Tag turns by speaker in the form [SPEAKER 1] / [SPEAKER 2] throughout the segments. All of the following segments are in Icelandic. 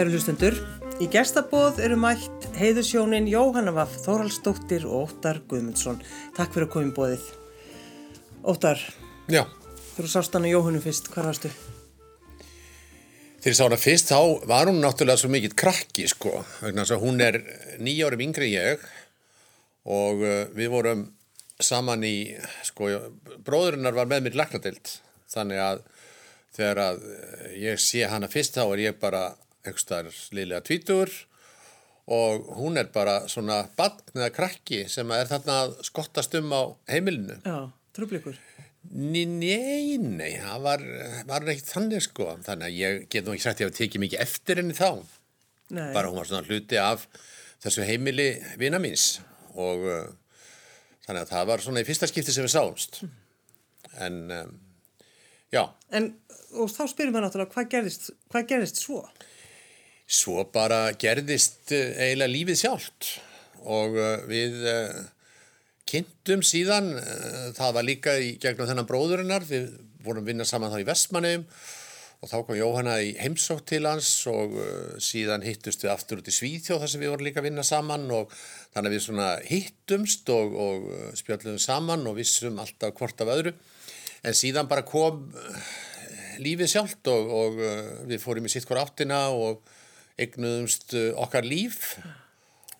[SPEAKER 1] Kæru hlustendur, í gestabóð eru mætt heiðusjónin Jóhanna Vaff, Þóraldsdóttir og Óttar Guðmundsson. Takk fyrir að koma í bóðið. Óttar,
[SPEAKER 2] Já,
[SPEAKER 1] þú sást hana Jóhannu fyrst, hvað varstu?
[SPEAKER 2] þegar ég sá hana fyrst þá var hún náttúrulega svo mikill krakki sko, vegna þess að hún er nýjárum yngri ég og uh, við vorum saman í, sko, bróðurinnar var með mér laknadild, þannig að þegar að uh, ég sé hana fyrst þá er ég bara einhverstaðar liðlega tvítur og hún er bara svona barn eða krakki sem er þarna að skottast um á heimilinu.
[SPEAKER 1] Já, trúblikur.
[SPEAKER 2] Nei, nei, nei, það var, var ekkert þannig sko, þannig að ég get nú ekki sagt að ég hef tekið mikið eftir henni þá,
[SPEAKER 1] Nei,
[SPEAKER 2] bara hún var svona hluti af þessu heimili vina míns og uh, þannig að það var svona í fyrsta skipti sem við sáumst, en um, já,
[SPEAKER 1] en og þá spyrum við náttúrulega hvað gerðist, hvað gerðist svo?
[SPEAKER 2] Svo bara gerðist uh, eiginlega lífið sjálft. Og uh, við uh, kynntum síðan, það var líka í gegnum þennan bróðurinnar, við vorum að vinna saman þá í Vestmannum og þá kom Jóhanna í heimsótt til hans og síðan hittust við aftur út í Svíþjóð þar sem við vorum líka að vinna saman. Og þannig að við svona hittumst og, og spjöldum saman og vissum alltaf hvort af öðru. En síðan bara kom lífið sjálft og, og við fórum í sitt hver áttina og eignuðumst uh, okkar líf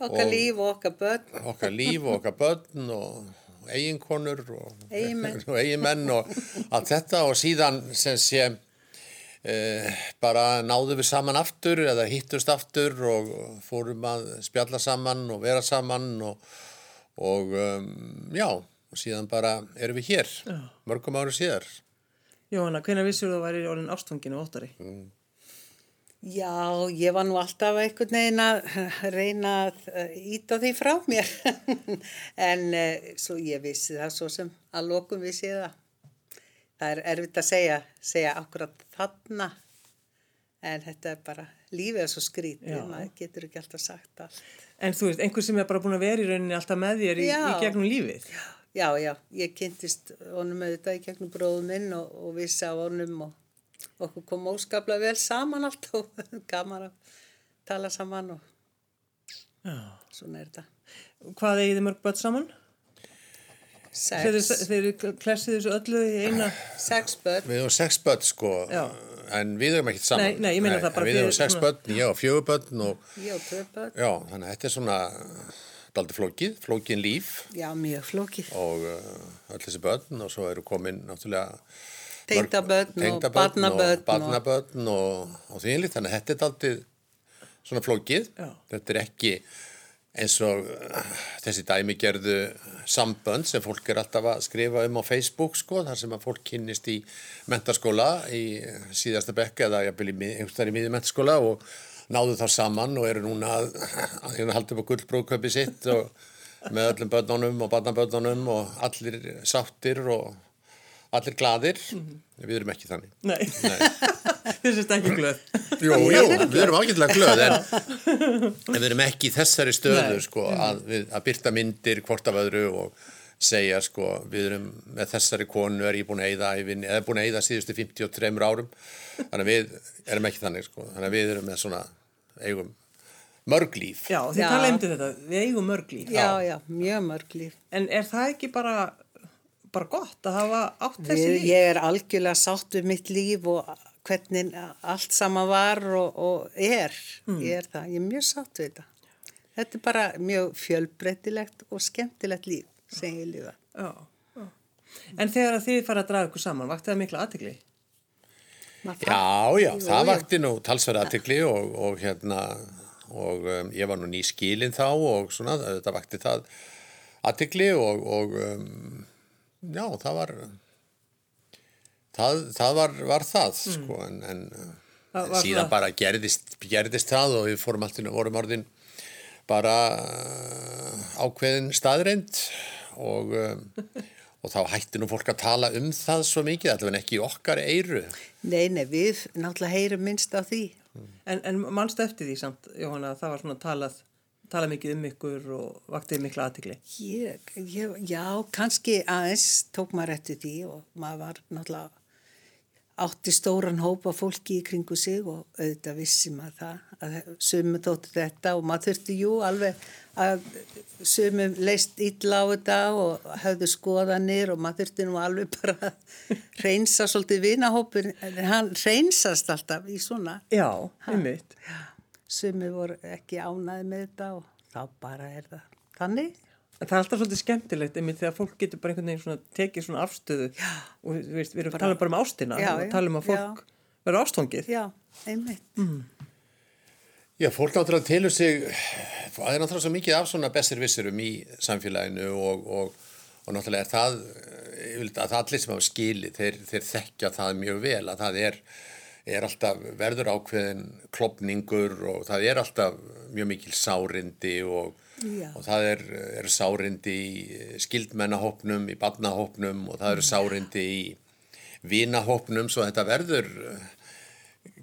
[SPEAKER 3] Okkar
[SPEAKER 2] Og-
[SPEAKER 3] líf og okkar börn.
[SPEAKER 2] okkar líf og okkar börn og eiginkonur og,
[SPEAKER 3] Eiginmenn.
[SPEAKER 2] og og allt þetta og síðan sem sé e, bara náðum við saman aftur eða hittust aftur og fórum að spjalla saman og vera saman og, og um, já, og síðan bara erum við hér, mörgum ári síðar.
[SPEAKER 1] Jóhanna, hvenær vissur þú að væri orðin ástfanginu Óttari?
[SPEAKER 3] Já, ég var nú alltaf einhvern veginn að reyna að íta því frá mér. en uh, svo ég vissi það svo sem að lokum vissi ég það. Það er erfitt að segja, segja akkurat þarna. En þetta er bara, lífið er svo skrítið,
[SPEAKER 1] Já.
[SPEAKER 3] maður getur ekki alltaf sagt allt.
[SPEAKER 1] En þú veist, einhver sem er bara búin að vera í rauninni alltaf með þér í,
[SPEAKER 3] Já.
[SPEAKER 1] í gegnum lífið.
[SPEAKER 3] Já, já, ég kynntist honum auðvitað í gegnum bróðum minn og, og vissi á honum og okkur kom óskaplega vel saman allt og gaman að tala saman og
[SPEAKER 1] Já.
[SPEAKER 3] svona er þetta.
[SPEAKER 1] Hvað eigið þið mörg börn saman?
[SPEAKER 3] Sex,
[SPEAKER 1] þeir klessið þessu öllu í eina...
[SPEAKER 3] sex börn,
[SPEAKER 2] Við höfum sex börn sko,
[SPEAKER 1] Já.
[SPEAKER 2] en við höfum ekkert saman.
[SPEAKER 1] Nei, nei, ég meina það bara
[SPEAKER 2] Við
[SPEAKER 1] fyrir
[SPEAKER 2] sex
[SPEAKER 1] svona-
[SPEAKER 2] börn, ég og fjögur börn og
[SPEAKER 3] ég og tvö börn,
[SPEAKER 2] já, þannig að þetta er svona daldi flókið, flókin líf.
[SPEAKER 3] já mjög flókið,
[SPEAKER 2] og uh, öll þessi börn og svo eru komin náttúrulega
[SPEAKER 3] Tengdabörn og barnabörn
[SPEAKER 2] og, barnabörn og, og því einlít þannig að þetta er daldið svona flókið
[SPEAKER 1] Já.
[SPEAKER 2] þetta er ekki eins og uh, þessi dæmi gerðu sambönd sem fólk er alltaf að skrifa um á Facebook sko, þar sem að fólk kynnist í mentaskóla í síðasta bekka eða jafnvel í miðjum mentaskóla og náðu þá saman og eru núna að, að, að halda upp á gullbróköpi sitt og með öllum börnunum og barnabörnunum og allir sáttir og allir gladir við erum ekki þannig.
[SPEAKER 1] Nei,
[SPEAKER 2] Nei.
[SPEAKER 1] þessi er ekki glöð.
[SPEAKER 2] Jú, jú, við erum ágætlega glöð en, en við erum ekki í þessari stöðu sko, að, við, að byrta myndir hvort af öðru og segja sko, við erum með þessari konu er ég búin að eyða eða búin að eyða síðustu 53 árum. Þannig að við erum ekki þannig sko, þannig að við erum með svona eigum mörg líf.
[SPEAKER 1] Já, þið
[SPEAKER 3] Já.
[SPEAKER 1] tala um þetta, við eigum mörg líf.
[SPEAKER 3] já, já, mjög mörg líf.
[SPEAKER 1] En er það ekki bara, bara gott að hafa átt þessi líf?
[SPEAKER 3] ég er algjörlega sátt við mitt líf og hvernig allt sama var og, og er. Ég er það, ég er mjög sátt við þetta. Þetta er bara mjög fjölbreytilegt og skemmtilegt líf sem ég lifa.
[SPEAKER 1] Já, já. En þegar að þið fara að draga ykkur saman, vakti það mikla aðtegli?
[SPEAKER 2] Já, já, það vakti nú talsverða aðtikli og, og hérna og um, ég var nú ný skilin þá og svona, þetta vakti það aðtikli og, og um, já, það var það, það var, var það sko, en, en
[SPEAKER 1] Það var
[SPEAKER 2] síðan
[SPEAKER 1] svona-
[SPEAKER 2] bara gerðist, gerðist það og við fórum alltaf, vorum orðin bara uh, ákveðin staðreind og, um, og þá hætti nú fólk að tala um það svo mikið, allavega ekki okkar eyru.
[SPEAKER 3] Nei, nei, við náttúrulega heyrum minnst á því.
[SPEAKER 1] En, en mannstu eftir því samt, Jóhanna, að það var svona talað, talað mikið um ykkur og vaktið mikla
[SPEAKER 3] ég, já, kannski aðeins tók maður eftir því og maður var náttúrulega átti stóran hópa fólki í kringu sig og auðvitað vissi maður það að sömu þóttu þetta og maður þurfti jú alveg að sömu leist illa á þetta og höfðu skoðanir og maður þurfti nú alveg bara að reynsa svolítið vinahópur en hann reynsast alltaf í svona.
[SPEAKER 1] Já, einmitt.
[SPEAKER 3] Sömu voru ekki ánæði með þetta og þá bara er það þannig
[SPEAKER 1] En það er alltaf svolítið skemmtilegt einmitt þegar fólk getur bara einhvern veginn svona tekið svona afstöðu já. og þú veist, við erum að tala bara um ástina
[SPEAKER 3] Já,
[SPEAKER 1] og
[SPEAKER 3] já,
[SPEAKER 1] tala um að fólk verður ástfangið.
[SPEAKER 3] já, einmitt
[SPEAKER 2] Já, fólk náttúrulega telur sig, það er náttúrulega svo mikið af svona bestir vissurum í samfélaginu og, og, og náttúrulega er það, ég vil að það allir sem hafa skilið, þeir, þeir þekkja það mjög vel að það er, er alltaf verður ákveðin klopningur og það er alltaf mjög mikil sárindi og,
[SPEAKER 3] Já.
[SPEAKER 2] og það er, er sárindi í skildmennahópnum, í badnahópnum og það eru sárindi í vinahópnum. Svo þetta verður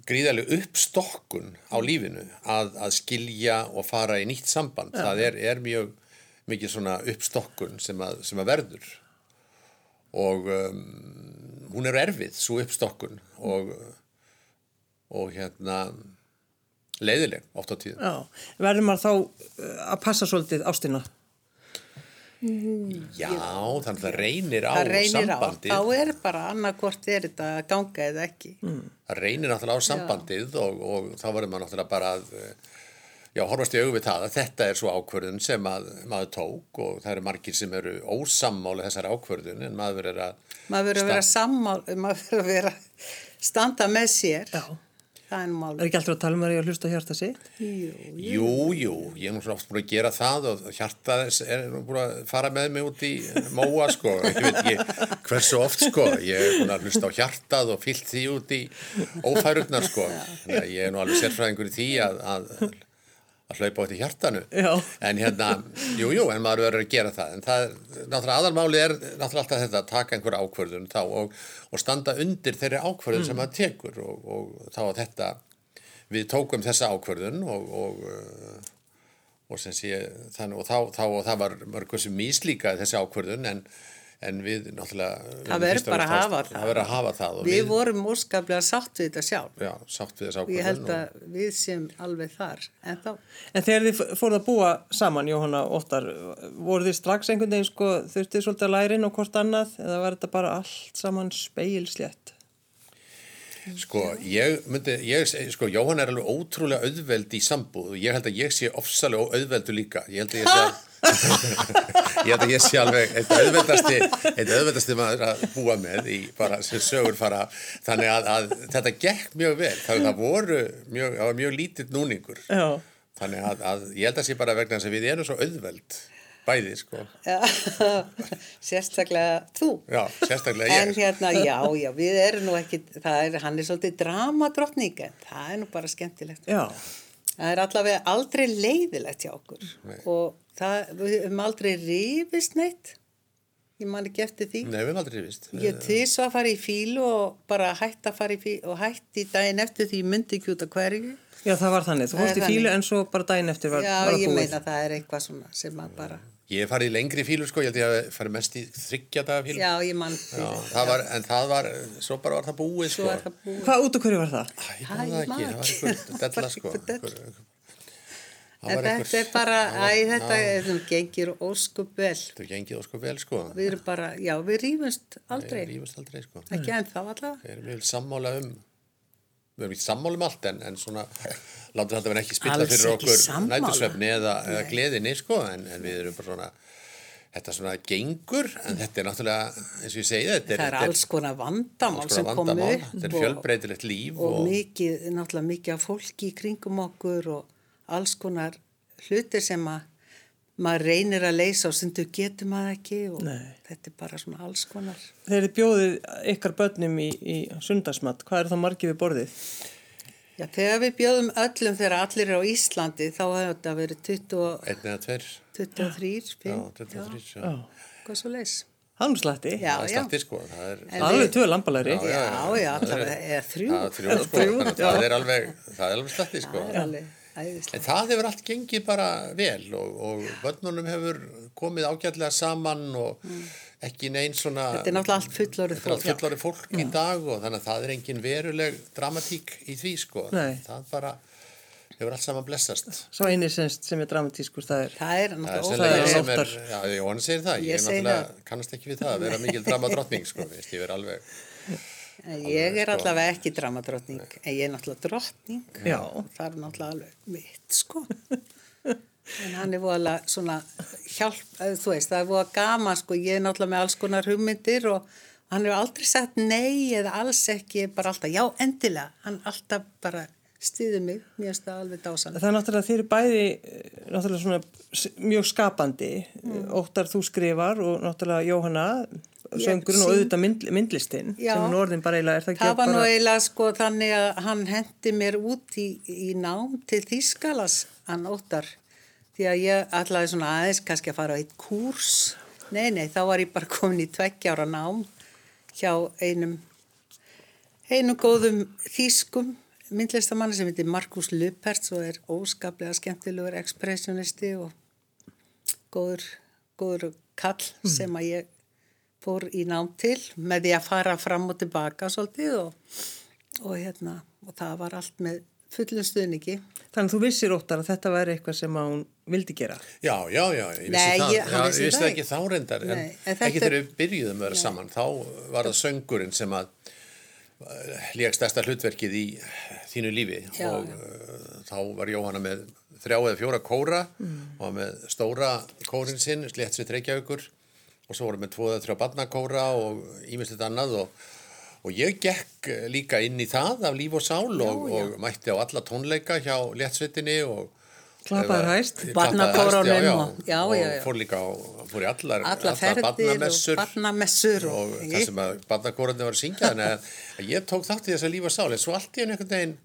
[SPEAKER 2] gríðarlega uppstokkun á lífinu að, að skilja og fara í nýtt samband. Það er, er mjög mikið svona uppstokkun sem að, sem að verður. Og um, hún er erfið, svo uppstokkun. Og, og hérna leiðileg oft á tíðum.
[SPEAKER 1] Já, verður maður þá uh, að passa svolítið ástina?
[SPEAKER 2] Já, þannig að það reynir á
[SPEAKER 3] það reynir á,
[SPEAKER 2] sambandið.
[SPEAKER 3] þá er bara annarkvort er þetta að ganga eða ekki
[SPEAKER 2] það reynir náttúrulega á sambandið og, og þá verður maður náttúrulega bara að eh, já, horfast í auðvitað það að þetta er svo ákvörðun sem að, maður tók og það eru margir sem eru ósammála þessar ákvörðun en maður verður að
[SPEAKER 3] maður verður að vera sammál maður verður að vera standa með sér
[SPEAKER 1] Já.
[SPEAKER 3] Það er nú
[SPEAKER 1] Er ekki alltaf að tala um að ég að hlusta hjarta sitt?
[SPEAKER 3] Jú,
[SPEAKER 2] Jú, jú, ég er nú svo oft búin að gera það og hjartað er nú búin að fara með mig út í móa sko, ég veit ekki hversu oft sko, ég er búin að hlusta á hjartað og fyllt því út í ófærugnar sko, þannig að ég er nú alveg sérfræðingur í því að, að, að hlaupa út í hjartanu,
[SPEAKER 1] Já.
[SPEAKER 2] en hérna, jú, jú, en maður verður að gera það, en það, náttúrulega aðalmáli er náttúrulega alltaf þetta að taka einhver ákvörðun þá og, og standa undir þeirri ákvörðun sem maður tekur og, og þá að þetta við tókum þessa ákvörðun og, og, sé, þann, og, þá, þá, og það var mörgur sem míslíkaði þessi ákvörðun en, en við náttúrulega
[SPEAKER 3] Það verður
[SPEAKER 2] og
[SPEAKER 3] bara að hafa það.
[SPEAKER 2] það verður að hafa það og
[SPEAKER 3] við
[SPEAKER 2] við,
[SPEAKER 3] vorum óskaplega sátt við þetta sjálf
[SPEAKER 2] já, sátt við
[SPEAKER 3] og ég held að við sem alveg þar en þá,
[SPEAKER 1] En þegar þið fóruð að búa saman, Jóhanna Óttar, voru þið strax einhvern veginn, sko, þurftið svolítið að læra inn á hvort annað eða var þetta bara allt saman speilslétt?
[SPEAKER 2] Sko, ég myndi, ég, sko, Jóhann er alveg ótrúlega auðveld í sambúð og ég held að ég sé ofsalega auðveldu líka. Ég held að ég sé, ég held að ég sé alveg eitt auðveldasti, eitt auðveldasti maður að búa með í bara sem sögur fara. Þannig að, að þetta gekk mjög vel. Það, það voru mjög, mjög lítill núningur.
[SPEAKER 1] Já.
[SPEAKER 2] Þannig að, að ég held að sé bara vegna þess að við erum svo auðveld, bæði, sko.
[SPEAKER 3] ja, sérstaklega þú
[SPEAKER 2] Já, sérstaklega
[SPEAKER 3] en
[SPEAKER 2] ég.
[SPEAKER 3] hérna, já, já, við erum nú ekki það er, hann er svolítið dramadrottning en það er nú bara skemmtilegt
[SPEAKER 1] Já.
[SPEAKER 3] Það er allavega aldrei leiðilegt hjá okkur
[SPEAKER 2] Nei.
[SPEAKER 3] og það, við höfum aldrei rifist neitt ég man ekki eftir því
[SPEAKER 2] Nei, við erum aldrei vist.
[SPEAKER 3] Ég þýs að fara í fílu og bara hætti að fara í fílu og hætti daginn eftir því ég myndi ekki út af hverju.
[SPEAKER 1] Já, það var þannig. Þú fórst í fílu en svo bara daginn eftir var,
[SPEAKER 3] Já,
[SPEAKER 1] var
[SPEAKER 3] ég
[SPEAKER 1] búið.
[SPEAKER 3] meina það er eitthvað svona sem að bara,
[SPEAKER 2] Ég hef farið lengri fílu sko, ég held ég að farið mest í þryggja daga fílu.
[SPEAKER 3] já, ég man
[SPEAKER 2] Já, það var, en það var, svo bara var það búið sko.
[SPEAKER 3] Svo er það búið.
[SPEAKER 1] Hvað út af hverju var það?
[SPEAKER 2] Æ, ég
[SPEAKER 3] Hæ,
[SPEAKER 2] man það ekki, það var einhver della sko.
[SPEAKER 3] En
[SPEAKER 2] var
[SPEAKER 3] þetta er bara,
[SPEAKER 2] var-
[SPEAKER 3] æ, þetta er, það gengir óskup vel.
[SPEAKER 2] Þetta gengið sko vel sko.
[SPEAKER 3] Við erum bara, já, við rýfumst aldrei.
[SPEAKER 2] Við rífumst aldrei sko.
[SPEAKER 3] Ekki ennþá allavega.
[SPEAKER 2] Við erum sammála um, við erum ekki sammála um allt en, en svona, látum þetta vera ekki spilla
[SPEAKER 3] Alls
[SPEAKER 2] fyrir
[SPEAKER 3] ekki
[SPEAKER 2] okkur nætursvefni eða, eða gleðinni sko, en, en við erum bara svona, þetta svona gengur, en þetta er náttúrulega, eins og ég segi, þetta er,
[SPEAKER 3] Það er alls konar vandamál
[SPEAKER 2] alls
[SPEAKER 3] sem
[SPEAKER 2] konar
[SPEAKER 3] komu
[SPEAKER 2] vandamál,
[SPEAKER 3] upp
[SPEAKER 2] þetta er
[SPEAKER 3] og-
[SPEAKER 2] fjölbreytilegt líf
[SPEAKER 3] og mikið, náttúrulega mikið af fólki í kringum okkur og alls konar hlutir sem að maður reynir að leysa og stundu getur maður ekki og
[SPEAKER 1] Nei.
[SPEAKER 3] þetta er bara svona alls konar.
[SPEAKER 1] Þegar þið bjóðið ykkar börnum í, í sundarsmatt, hvað er það margið við borðið?
[SPEAKER 3] Já, þegar við bjóðum öllum þegar allir er á Íslandi þá hefur þetta verið 20,
[SPEAKER 2] einn eða tveir,
[SPEAKER 3] 23, 5,
[SPEAKER 2] já, 23, já.
[SPEAKER 1] Já.
[SPEAKER 3] hvað svo leys.
[SPEAKER 1] Hanslatti?
[SPEAKER 3] Já,
[SPEAKER 2] það er
[SPEAKER 3] já.
[SPEAKER 2] slatti sko, það er,
[SPEAKER 1] Alveg tvö lambalæri?
[SPEAKER 3] Já, já, allavega, eða þrjú.
[SPEAKER 2] það er þrjú sko, það er það er alveg slatti sko.
[SPEAKER 3] Það er alveg æðislega.
[SPEAKER 2] En það hefur allt gengið bara vel og, og börnunum hefur komið ágætlega saman og ekki neinn svona...
[SPEAKER 3] Þetta er náttúrulega allt fullorðið
[SPEAKER 2] Þetta er allt
[SPEAKER 3] fólk.
[SPEAKER 2] fullorðið fólk í dag og þannig að það er engin veruleg dramatík í því sko.
[SPEAKER 1] Nei.
[SPEAKER 2] Það bara hefur allt saman blessast.
[SPEAKER 1] Svo eini sem, sem er dramatískur, það er
[SPEAKER 3] Það er náttúrulega
[SPEAKER 1] óttar.
[SPEAKER 2] já, Jóhann segir það, ég,
[SPEAKER 3] Ég
[SPEAKER 2] er náttúrulega kannast ekki við það að vera mikil dramadrottning sko, veist, ég er alveg,
[SPEAKER 3] Ég er
[SPEAKER 2] sko.
[SPEAKER 3] allavega ekki dramadrottning, en ég er náttúrulega drottning.
[SPEAKER 1] Já.
[SPEAKER 3] Það er náttúrulega alveg mitt, sko. En hann er voðalega svona hjálp, eh, þú veist, það er voða gaman, sko. Ég er náttúrulega með alls konar hugmyndir og hann hefur aldrei sagt nei eða alls ekki, bara alltaf, já, endilega. Hann alltaf bara stýði mig, mér finnst það alveg dásan.
[SPEAKER 1] Það er náttúrulega þeir eru bæði eh, náttúrulega svona mjög skapandi
[SPEAKER 3] Mm.
[SPEAKER 1] Óttar þú skrifar og náttúrulega Jóhanna söngurinn og auðvitað mynd, myndlistinn sem nú orðin bara eiginlega er það ekki
[SPEAKER 3] Það var nú eiginlega sko þannig að hann hendi mér út í, í nám til Þýskalas, hann óttar. Því að ég ætlaði svona aðeins kannski að fara á eitt kúrs. Nei, nei, þá var ég bara komin í tveggjára nám hjá einum, einum góðum þýskum myndlistamanni sem heitir Markus Lupertz og er óskaplega skemmtilegur ekspressionisti og góður, góður kall sem að ég fór í nám til með því að fara fram og tilbaka svolítið og, og, hérna, og það var allt með fullum stuðningi.
[SPEAKER 1] Þannig að þú vissir Óttar að þetta væri eitthvað sem hún vildi gera?
[SPEAKER 2] Já, já, já, ég vissi
[SPEAKER 3] Nei,
[SPEAKER 2] það,
[SPEAKER 3] ég-
[SPEAKER 2] já,
[SPEAKER 3] vissi
[SPEAKER 2] ég vissi
[SPEAKER 3] það
[SPEAKER 2] ekki þá reyndar, en,
[SPEAKER 3] Nei, en þetta
[SPEAKER 2] ekki þegar við byrjuðum að vera saman, þá var það söngurinn sem að lék stærsta hlutverkið í þínu lífi.
[SPEAKER 3] Já,
[SPEAKER 2] og
[SPEAKER 3] já.
[SPEAKER 2] uh, þá var Jóhanna með þrjá eða fjóra kóra og var með stóra kórin sinn, slétt sér treykjaukur og svo voru með tvo eða þrjá barnakóra og ímislegt annað og, og ég gekk líka inn í það af líf og sál og, og mætti á alla tónleika hjá léttsveitinni og
[SPEAKER 1] Klappaður hæst.
[SPEAKER 3] Barnakóranum
[SPEAKER 2] já, já,
[SPEAKER 3] og- já,
[SPEAKER 2] og
[SPEAKER 3] já, já.
[SPEAKER 2] fór líka á, fór í allar,
[SPEAKER 3] Alla ferðir og
[SPEAKER 2] barnamessur
[SPEAKER 3] barnamessur og-
[SPEAKER 2] og það sem að barnakórandi var að syngja þannig að, ég tók þátt í þess að lífa sál en svo allt í enn einhvern veginn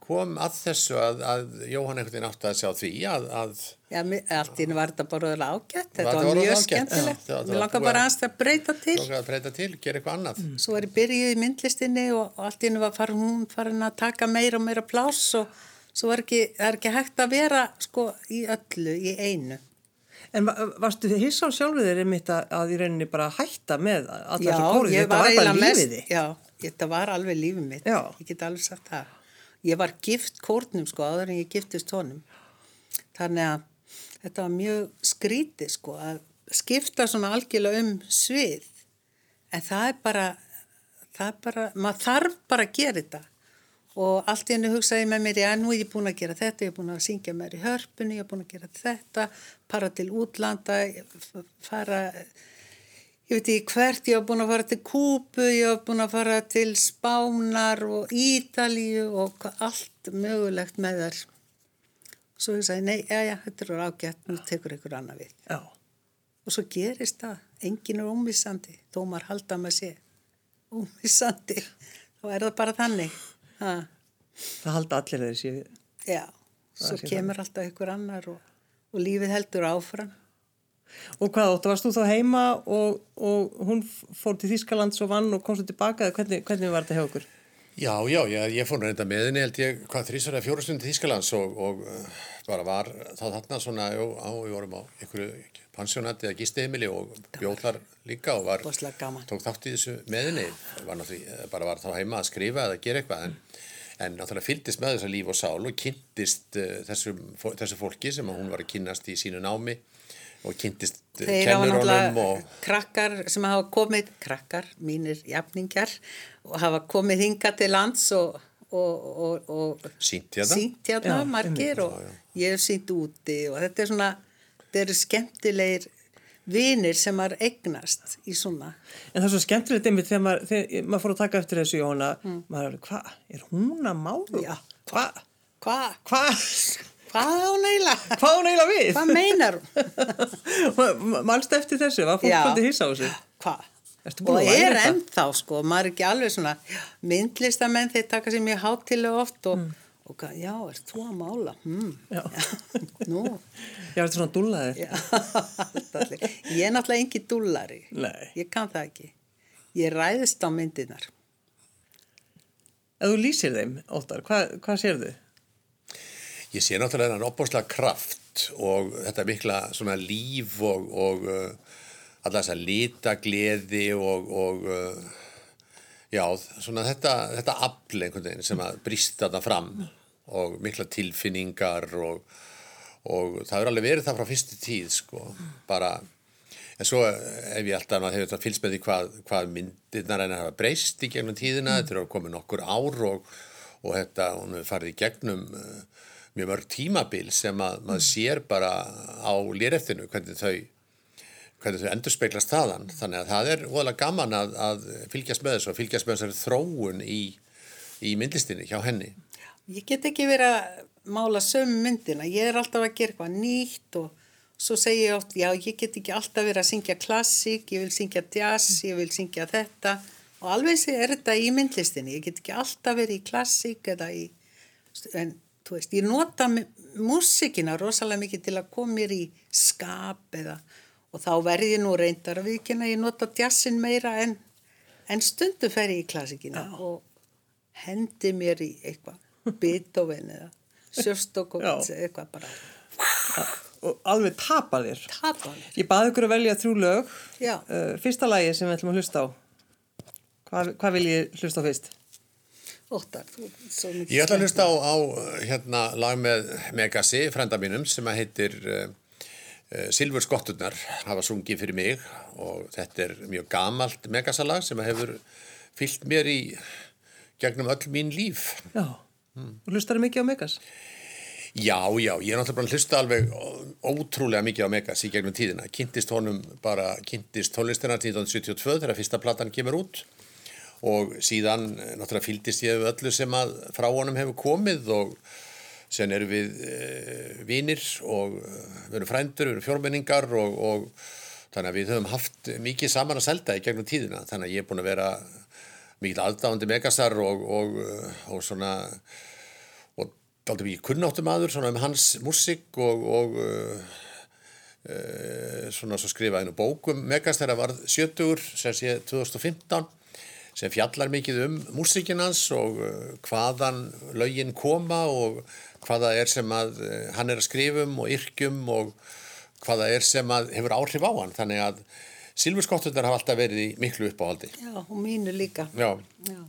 [SPEAKER 2] kom að þessu að, að Jóhann einhvern veginn átti að sjá því að, að
[SPEAKER 3] Já, allt í henni var þetta bara ágætt, þetta
[SPEAKER 2] Var
[SPEAKER 3] var, mjög skemmtilegt.
[SPEAKER 2] Var
[SPEAKER 3] langar bara
[SPEAKER 2] að-
[SPEAKER 3] aðeins að breyta til.
[SPEAKER 2] að breyta til, gera eitthvað annað
[SPEAKER 3] Svo var ég byrjuð í myndlistinni og, og allt í henni var farin, hún farin að taka meira og meira pláss og svo var ekki, er ekki hægt að vera sko í öllu, í einu.
[SPEAKER 1] En va- varstu þið hissa á sjálfur þér einmitt að, að í rauninni bara hætta með alla
[SPEAKER 3] Já,
[SPEAKER 1] þessu kórið, þetta var bara lífið þið.
[SPEAKER 3] Já, þetta var alveg lífið mitt.
[SPEAKER 1] Já.
[SPEAKER 3] Ég get alveg sagt það. Ég var gift kórnum sko áður en ég giftist honum. Þannig að þetta var mjög skrítið sko að skipta svona algjörlega um svið. En það er bara, það er bara, maður þarf bara að gera þetta. Og allt í henni hugsaði með mér, já nú er ég búin að gera þetta, ég er búin að syngja mér í hörpunni, ég er búin að gera þetta, fara til útlanda, fara ég veit ekki hvert, ég var búin að fara til Kúbu, ég var búin að fara til Spánar og Ítalíu og allt mögulegt með þær. Svo ég sagði, nei, já, já, þetta er ágætt, nú tekur ykkur annað við.
[SPEAKER 1] Já.
[SPEAKER 3] Og svo gerist það, enginn er ómissandi, þó maður halda með sé. Ómissandi, þá er það bara þannig. Ha,
[SPEAKER 1] Það halda allir þessi.
[SPEAKER 3] já, svo kemur alltaf ykkur annar og, og lífið heldur áfram.
[SPEAKER 1] Og hvað óttu, varst þú þá heima og, og hún fór til Þýskalands og vann og komst þú tilbaka? Eða hvernig, hvernig var þetta hjá okkur?
[SPEAKER 2] Já, já, ég, ég fór reynda með henni held ég, hvað, þrísar eða fjóra stund til Þískalands og, og uh, bara var þá þarna svona, jú, á, við vorum á einhverju pensjónati eða gistiheimili og bjóðlar líka og var, tók þátt í þessu með henni, var náttúrulega, bara var þá heima að skrifa eða gera eitthvað, en, en náttúrulega fylgdist með þessa líf og sál og kynntist uh, þessu, þessu fólki sem að hún var að kynnast í sínu námi og kynntist
[SPEAKER 3] náttúrulega
[SPEAKER 2] og
[SPEAKER 3] krakkar sem hafa komið, krakkar, mínir jafningjar og hafa komið hinga til lands og, og, og, og
[SPEAKER 2] Sýnt hérna?
[SPEAKER 3] Hérna margir og ég hef sýnt úti og þetta er svona, þetta eru skemmtilegir vinir sem maður eignast í svona.
[SPEAKER 1] En það er svo skemmtilegt einmitt þegar maður, þegar maður fór að taka eftir þessu Jóhanna, maður er, hvað, er hún að málu?
[SPEAKER 3] Já.
[SPEAKER 1] Hvað,
[SPEAKER 3] Hvað?
[SPEAKER 1] hvað,
[SPEAKER 3] Hvað á neila?
[SPEAKER 1] hvað hún eiginlega við?
[SPEAKER 3] Hvað meinar hún?
[SPEAKER 1] Málst eftir þessu, var fólk
[SPEAKER 3] Já.
[SPEAKER 1] svolítið hissa á þessu?
[SPEAKER 3] Hvað? Og er ennþá sko, maður er ekki alveg svona myndlistamenn þeir taka sér mjög hátilega oft og, og hvað, já, ert þú að mála? Hmm.
[SPEAKER 1] Já.
[SPEAKER 3] Nú,
[SPEAKER 1] Já, þetta svona dúllaðir.
[SPEAKER 3] já. Ég er náttúrulega engi dúllari.
[SPEAKER 1] Nei.
[SPEAKER 3] Ég kann það ekki. Ég ræðist á myndinar.
[SPEAKER 1] Ef þú lýsir þeim, Óttar, hvað, hvað sér þau?
[SPEAKER 2] Ég sé náttúrulega þennan opbáslega kraft og þetta mikla svona líf og, og, uh, alla þessa litagleði og, og uh, já, svona þetta, þetta afl einhvern veginn sem að brýst þarna fram og mikla tilfinningar og, og það er alveg verið það frá fyrstu tíð sko, bara en svo ef ég alltaf hefur þetta fylgst með því hvað, hvað myndirnar en hafa breyst í gegnum tíðina, þetta er að koma nokkur ár og, og þetta, hún farið í gegnum uh, mjög mörg tímabil sem að maður sér bara á lýreftinu hvernig þau hvernig þau endur speiklast þaðan þannig að það er óðalega gaman að, að fylgjast með þessu og fylgjast með þessari þróun í, í myndlistinni hjá henni.
[SPEAKER 4] Ég get ekki verið að mála sömu myndina, ég er alltaf að gera eitthvað nýtt og svo segi ég oft, já ég get ekki alltaf verið að syngja klassík, ég vil syngja jazz, ég vil syngja þetta. Og alveg er þetta í myndlistinni, ég get ekki alltaf verið í klassík eða í, en þú veist, ég nota músikina rosalega mikið til að koma mér í skap eða og þá verði ég nú reyndar að viðkynna ég nota jazzin meira en, en stundu fer ég í klassikina Já. og hendi mér í eitthvað Beethoven eða Sjöstokovits eða eitthvað bara
[SPEAKER 1] Já. og alveg tapa þér
[SPEAKER 4] tapa þér
[SPEAKER 1] ég baði ykkur að velja þrjú lög uh, fyrsta lagi sem við ætlum að hlusta á hvað, hvað vil ég hlusta á fyrst?
[SPEAKER 4] Óttar,
[SPEAKER 2] ég ætla að hlusta á, á hérna lag með Megasi, frenda mínum sem að heitir uh, Silfur skotturnar hafa sungið fyrir mig og þetta er mjög gamalt megasalag sem hefur fyllt mér í gegnum öll mín líf.
[SPEAKER 1] Já, mm. og hlustar þið mikið á megas?
[SPEAKER 2] Já, já, ég er náttúrulega bara að hlusta alveg ótrúlega mikið á megas í gegnum tíðina. Kynntist honum bara, kynntist tónlistina 1972 þegar fyrsta platan kemur út og síðan eh, náttúrulega fylgdist ég öllu sem að frá honum hefur komið og sen eru við e, eh, vinir og eh, við erum frændur, við erum fjórmenningar og, og þannig að við höfum haft mikið saman að selda í gegnum tíðina. Þannig að ég er búin að vera mikið aðdáðandi megasar og, og, og svona og aldrei mikið kunnáttum aður svona um hans músik og e, svona svo skrifa einu bókum megas þegar það var 70 sem sé 2015 sem fjallar mikið um músikinans og hvaðan lögin koma og hvaða er sem að eh, hann er að skrifum og yrkjum og hvaða er sem að hefur áhrif á hann. Þannig að Silfurskottunar hafa alltaf verið í miklu uppáhaldi.
[SPEAKER 4] Já, og mínu líka.
[SPEAKER 2] Já,
[SPEAKER 4] Já.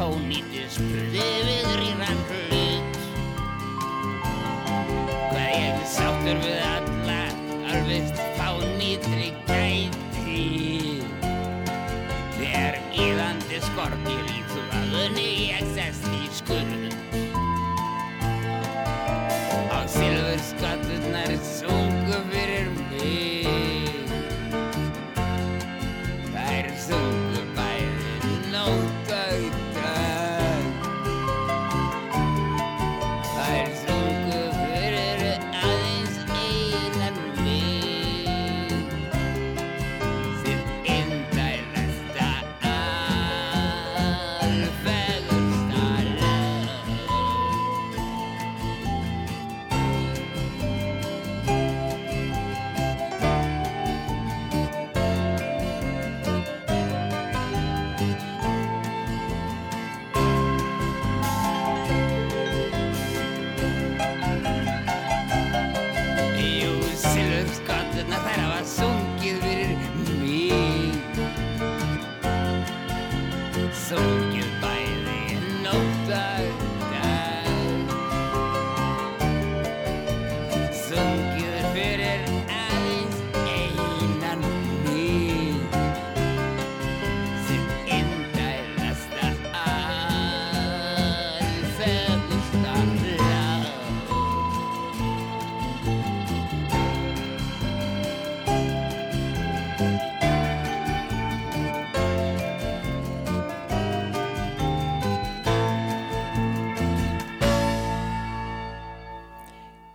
[SPEAKER 4] told me this pretty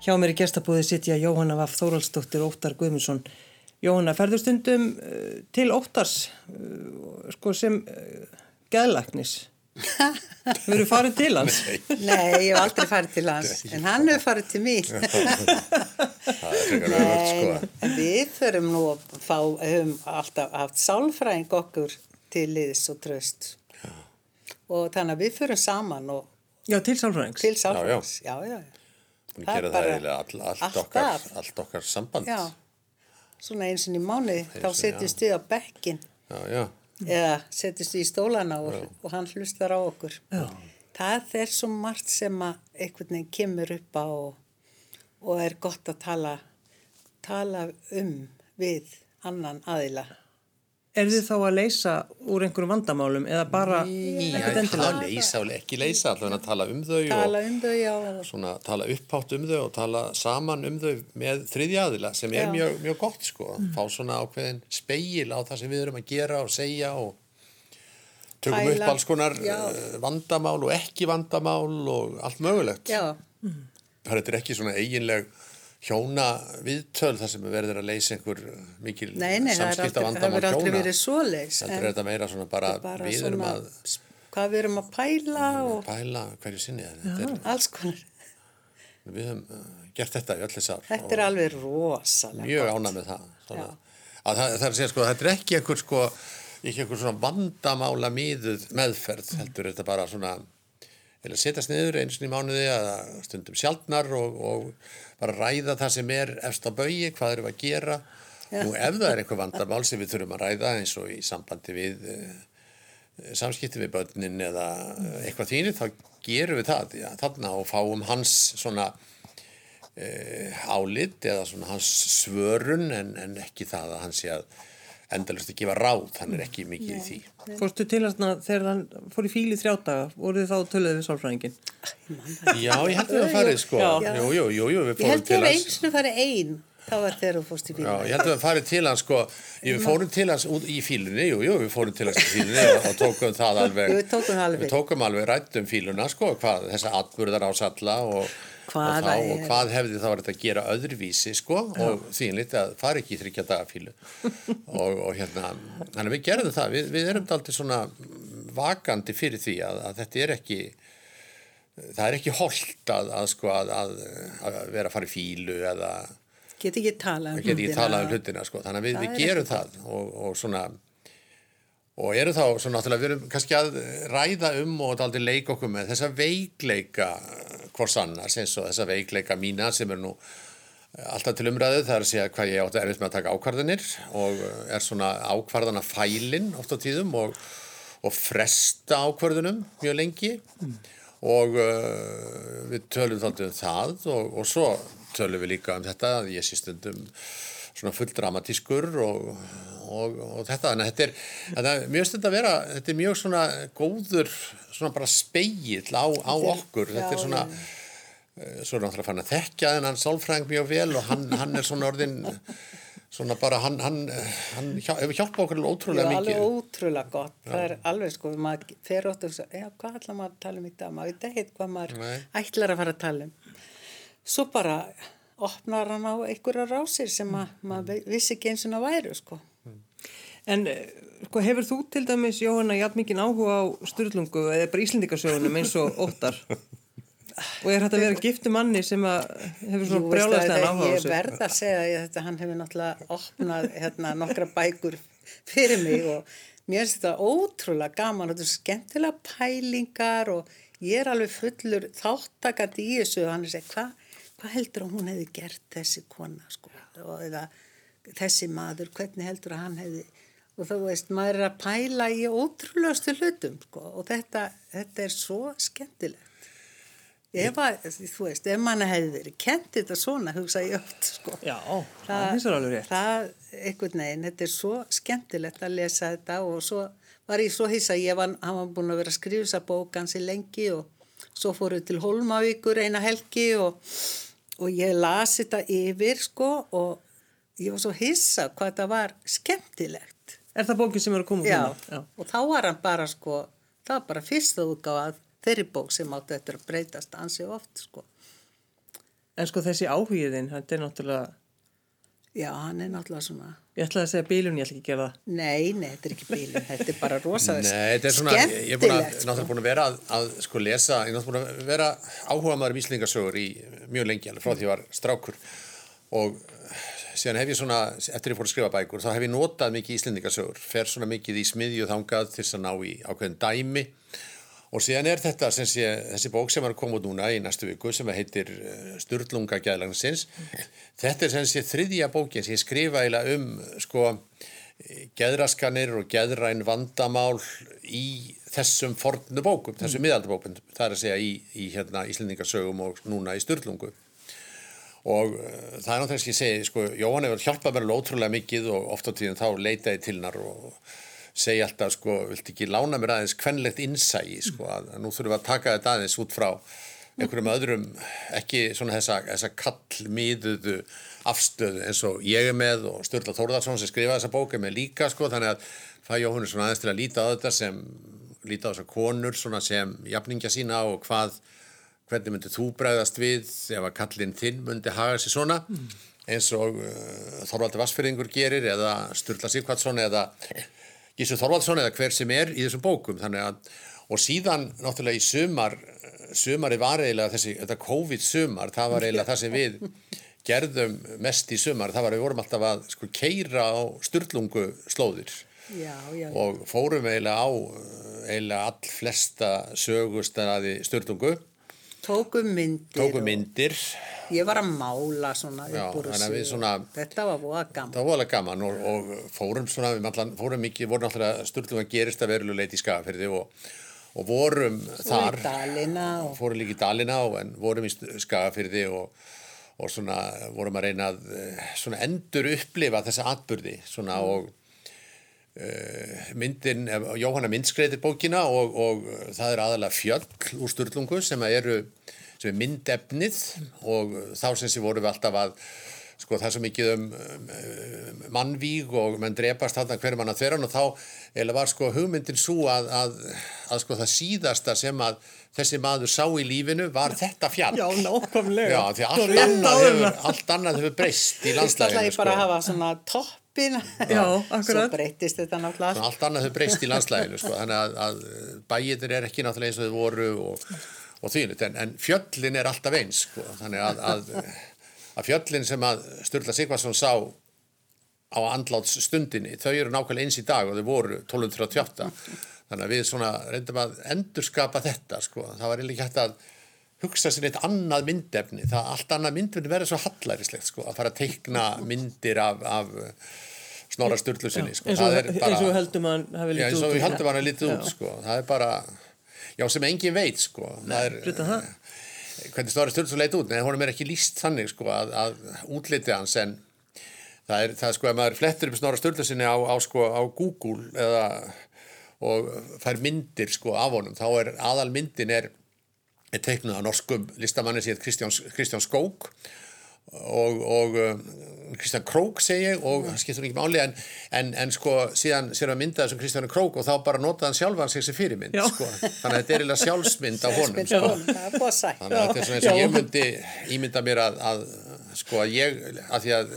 [SPEAKER 1] Hjá mér í gestabúði sitja Jóhanna Vaff Þóraldsdóttir og Óttar Guðmundsson. Jóhanna, ferður stundum uh, til Óttars uh, sko sem uh, geðlæknis? Við erum farin til hans.
[SPEAKER 3] Nei, ég hef aldrei farið til hans, en hann hefur farið til mín.
[SPEAKER 2] Er öðvöld sko.
[SPEAKER 3] Við förum nú að fá, höfum alltaf haft sálfræðing okkur til liðs og tröst. Og þannig að við förum saman og
[SPEAKER 1] Já, til sálfræðings.
[SPEAKER 3] til sálfræðings. Já, já, já.
[SPEAKER 2] Hún
[SPEAKER 3] Það er
[SPEAKER 2] gera það eiginlega all, allt,
[SPEAKER 3] alltaf.
[SPEAKER 2] okkar, allt okkar samband.
[SPEAKER 3] Já, svona eins og í mánuði, þá setjumst við á bekkin
[SPEAKER 2] já, já.
[SPEAKER 3] eða setjumst við í stólana og, og hann hlustar á okkur. Já. Það er svo margt sem að einhvern veginn kemur upp á og, og er gott að tala, tala um við annan aðila.
[SPEAKER 1] Er þið þá að leysa úr einhverjum vandamálum eða bara
[SPEAKER 2] Já,
[SPEAKER 1] ekkert
[SPEAKER 2] það
[SPEAKER 1] endilega?
[SPEAKER 2] leysa, ekki leysa, allavega að tala um þau
[SPEAKER 3] Tala
[SPEAKER 2] og
[SPEAKER 3] um þau, já.
[SPEAKER 2] svona tala upphátt um þau og tala saman um þau með þriðja aðila sem er mjög, mjög gott sko. Fá svona ákveðin speil á það sem við erum að gera og segja og tökum
[SPEAKER 3] Pæla.
[SPEAKER 2] upp alls konar
[SPEAKER 3] Já.
[SPEAKER 2] eh, vandamál og ekki vandamál og allt mögulegt.
[SPEAKER 3] Já,
[SPEAKER 2] Það er ekki svona eiginleg hjóna viðtöl þar sem verður að leysa einhver mikil
[SPEAKER 3] nei, nei, það er
[SPEAKER 2] samskipta
[SPEAKER 3] aldrei, það hefur aldrei
[SPEAKER 2] hjóna.
[SPEAKER 3] verið svoleiðs.
[SPEAKER 2] Þetta er þetta meira svona bara,
[SPEAKER 3] bara
[SPEAKER 2] við erum að
[SPEAKER 3] hvað við erum að pæla og
[SPEAKER 2] pæla hverju sinni. Þetta er,
[SPEAKER 3] alls konar.
[SPEAKER 2] við höfum uh, gert þetta í öll þess ár.
[SPEAKER 3] Þetta er alveg rosalega.
[SPEAKER 2] mjög ánað með það, að það, það er að segja sko þetta er ekki einhver sko ekki einhver svona vandamála miðuð meðferð heldur þetta bara svona eða setjast niður eins og í mánuði eða stundum sjaldnar og, og bara ræða það sem er efst á baugi, hvað við að gera. Nú ef það er einhver vandamál sem við þurfum að ræða eins og í sambandi við uh, samskipti við börnin eða eh, eitthvað þínir, þá gerum við það. Já, þarna og fáum hans svona uh, álit eða svona hans svörun en, en ekki það að hann sé að endalust að gefa ráð, hann er ekki mikið í því.
[SPEAKER 1] Fórstu til hans þegar hann fór í fíl í þrjá daga, voruð þið þá töluðið við sálfræðingin?
[SPEAKER 2] Já, ég held að við farið sko,
[SPEAKER 1] Já.
[SPEAKER 2] jú, jú, jú, jú, við
[SPEAKER 3] Ég
[SPEAKER 2] fórum
[SPEAKER 3] held
[SPEAKER 2] til
[SPEAKER 3] ég að
[SPEAKER 2] hans.
[SPEAKER 3] eins og farið einn, það var þú fórst í
[SPEAKER 2] Já,
[SPEAKER 3] bílum.
[SPEAKER 2] ég held að við farið til hans sko, við fórum til hans út í fílunni, jú, jú, við fórum til hans í fílunni og, og tókum það alveg,
[SPEAKER 3] við tókum það alveg.
[SPEAKER 2] alveg rættum fíluna sko, hvað, þessa atburðar ásalla og,
[SPEAKER 3] Hvaða
[SPEAKER 2] og, þá,
[SPEAKER 3] er-
[SPEAKER 2] hvað hefði þá verið að gera öðruvísi sko og þínlít að fara ekki í þryggja daga fílu og, og hérna, þannig við gerðum það, við, við erum aldrei svona vakandi fyrir því að, að þetta er ekki, það er ekki holdt að, að sko að, að, vera að fara í fílu eða
[SPEAKER 3] Get ekki talað um hlutina.
[SPEAKER 2] um hlutina sko. þannig við, við
[SPEAKER 3] er
[SPEAKER 2] gerum það. Og, og svona og eru þá svona náttúrulega við erum kannski að ræða um og aldrei leika okkur með þessa veikleika hvors annars eins og þessa veikleika mína sem er nú alltaf til umræðu. Það er að segja hvað ég átti erfitt með að taka ákvarðanir og er svona ákvarðana fælin oft á tíðum og, og fresta ákvarðunum mjög lengi. Og uh, við tölum þáttið um það og, og svo tölum við líka um þetta að ég sé stundum svona full dramatískur og, og, og þetta, þannig að þetta er, þetta er mjög stund að vera, þetta er mjög svona góður, svona bara speill á, á okkur, þetta er
[SPEAKER 3] já,
[SPEAKER 2] svona eh, svo er náttúrulega fann að þekkja þennan sálfræðing mjög vel og hann, hann er svona orðin svona bara, hann, hann, hann hefur hjálpað okkur alveg
[SPEAKER 3] Já,
[SPEAKER 2] ótrúlega
[SPEAKER 3] alveg
[SPEAKER 2] mikið
[SPEAKER 3] ótrúlega gott. Það er alveg sko, maður fer ótt og svo, já, hvað ætlar maður að tala um í dag? Maður veit ekkert hvað maður
[SPEAKER 2] Nei.
[SPEAKER 3] ætlar að fara að tala um. Svo bara opnar hann á einhverja rásir sem að, maður vissi ekki eins og það væru, sko.
[SPEAKER 1] En sko, hefur þú til dæmis, Jóhanna, jafn mikið áhuga á styrlungu eða bara Íslendingasögunum eins og óttar? Og er þetta að vera giftu manni sem hefur svona eða áhuga á
[SPEAKER 3] Ég
[SPEAKER 1] þessu?
[SPEAKER 3] verð að segja að þetta, hann hefur náttúrulega opnað hérna, nokkra bækur fyrir mig og mér finnst þetta ótrúlega gaman og þetta er skemmtilega pælingar og ég er alveg fullur þáttakandi í þessu og hann er segja hvað hva heldur að hún hefði gert þessi kona sko og eða þessi maður, hvernig heldur að hann hefði og þú veist, maður er að pæla í ótrúlegastu hlutum sko og þetta, þetta er svo skemmtilegt Ef að, þú veist, ef manna hefði verið kent þetta svona, hugsa ég oft, sko.
[SPEAKER 1] Já, það finnst þér alveg rétt.
[SPEAKER 3] Það, einhvern veginn, þetta er svo skemmtilegt að lesa þetta og svo var ég svo hissa, ég var, hann var búin að vera að skrifa þessa bók hansi lengi og svo fóruð til Holmavíkur eina helgi og, og ég las þetta yfir, sko, og ég var svo hissa hvað þetta var skemmtilegt.
[SPEAKER 1] Er það bókin sem er að koma
[SPEAKER 3] Já,
[SPEAKER 1] núna? Já.
[SPEAKER 3] og þá var hann bara, sko, það var bara fyrsta útgáfað þeirri bók sem átti eftir að breytast ansi oft, sko.
[SPEAKER 1] En sko þessi áhugiðin, þetta er náttúrulega,
[SPEAKER 3] Já, hann er náttúrulega svona,
[SPEAKER 1] ég ætlaði að segja bílun, ég ætla ekki að gera það.
[SPEAKER 3] nei, nei, þetta er ekki bílun, þetta er bara rosalega
[SPEAKER 2] Nei, þetta er svona, ég er búin að,
[SPEAKER 3] skemmtilegt. sko.
[SPEAKER 2] náttúrulega búin að vera að, að sko lesa, ég er náttúrulega búin að vera áhuga maður um íslingasögur í mjög lengi alveg frá því ég var strákur og síðan hef ég svona, eftir ég fór að skrifa bækur, þá hef ég notað mikið íslendingasögur, fer svona mikið í smiðju þangað til þess að ná í ákveðin dæmi og síðan er þetta sem sé, þessi bók sem er að koma út núna í næstu viku sem heitir uh, Sturlunga gæðlagsins þetta er sem sé þriðja bókin sem ég skrifa eiginlega um sko geðraskanir og geðræn vandamál í þessum fornu bókum, þessum mm. miðaldabókum, það er að segja í, í hérna, Íslendingasögum og núna í Sturlungu. Og uh, það er náttúrulega sem ég segi, sko, Jóhann hefur hjálpað mér alveg ótrúlega mikið og oft á tíðin þá leitaði til hennar og segi alltaf, sko, vilt ekki lána mér aðeins kvenlegt innsægi, sko, að, nú þurfum við að taka þetta aðeins út frá einhverjum öðrum, ekki svona þessa, þessa kallmiðuðu afstöðu eins og ég er með og Sturla Þórðarsson sem skrifaði þessa bók er með líka, sko, þannig að það Jóhann er svona aðeins til að líta á þetta sem líta á þessar konur svona sem jafningja sína og hvað hvernig myndir þú bregðast við ef að kallinn þinn myndi haga sér svona? Eins og uh, Þorvaldur Vassfyrringur gerir eða Sturla Sigvardsson eða Gísur Þorvaldsson eða hver sem er í þessum bókum. Að og síðan náttúrulega í sumar sumari var eiginlega þessi þetta COVID-sumar, það var eiginlega það sem við gerðum mest í sumar. Það var við vorum alltaf að sko keira á styrlungu slóðir.
[SPEAKER 3] Já, já,
[SPEAKER 2] og fórum eiginlega á uh, eiginlega all flesta sögustæði styrlungu
[SPEAKER 3] tókum myndir.
[SPEAKER 2] tókum
[SPEAKER 3] og
[SPEAKER 2] myndir
[SPEAKER 3] Ég var að mála svona
[SPEAKER 2] Já,
[SPEAKER 3] upp úr
[SPEAKER 2] að
[SPEAKER 3] þessu og Þetta var voða gaman.
[SPEAKER 2] það var alveg gaman og, og fórum svona, við allan, fórum mikið, vorum náttúrulega styrlunga gerist að verulega leiti í skafirði og, og vorum þar
[SPEAKER 3] Fór í Dalina og
[SPEAKER 2] fórum líka í Dalina og en vorum í skafirði og, og svona vorum að reyna að eh, svona endur upplifa þessa atburði svona og uh, myndin, eh, Jóhanna myndskreitir bókina og, og það er aðalega fjöll úr Sturlungu sem eru sem er myndefnið og þá sem sé vorum við alltaf að sko það er svo mikið um, um mannvíg og menn drepast þarna hverjum mann að þeirra og þá eða var sko hugmyndin svo að, að, að sko það síðasta sem að þessi maður sá í lífinu var þetta fjall.
[SPEAKER 1] Já, nákvæmlega.
[SPEAKER 2] Já, því allt annað, hefur, hefur breyst í
[SPEAKER 3] ætla
[SPEAKER 2] landslæginu
[SPEAKER 3] ég bara að
[SPEAKER 2] sko.
[SPEAKER 3] hafa svona toppin.
[SPEAKER 1] Já, akkurat.
[SPEAKER 3] Svo breytist þetta náttúrulega.
[SPEAKER 2] Svona allt annað hefur breyst í landslæginu sko. þannig að, að bæitir er ekki náttúrulega eins og þau voru og, og því en, en fjöllin er alltaf eins sko. þannig að, að, að fjöllin sem að Sturla Sigvarsson sá á andláts stundinni þau eru nákvæmlega eins í dag og þau voru 1238 þannig að við svona reyndum að endurskapa þetta sko. það var eiginlega ekki hægt að hugsa sér eitt annað myndefni, það allt annað myndefni verður svo hallærislegt sko, að fara að teikna myndir af, af Snorra Sturlusinni sko.
[SPEAKER 1] eins og, við heldum að hann hafi
[SPEAKER 2] Já,
[SPEAKER 1] lítið
[SPEAKER 2] eins
[SPEAKER 1] út
[SPEAKER 2] og við heldum hann að lítið út sko. það er bara, já sem engin veit sko. það er, hvernig Snorri Sturluson leit út, nei, honum er ekki líst þannig sko, að, að útliti hans en það er, það er sko, ef maður flettur upp Snorra Sturlusinni á, á, sko, á Google eða, og fær myndir sko af honum, þá er aðal myndin er teiknuð af norskum listamanni sér Kristján, Skók. Og, og um, Kristján Krók segi og það skiptur ekki máli en, en, en sko síðan sér að mynda þessum Kristján Krók og þá bara notaði hann sjálfan sig sem fyrirmynd sko. þannig að þetta er eiginlega sjálfsmynd af honum sko. þannig að þetta er svona eins og ég myndi ímynda mér að, að sko að ég að því að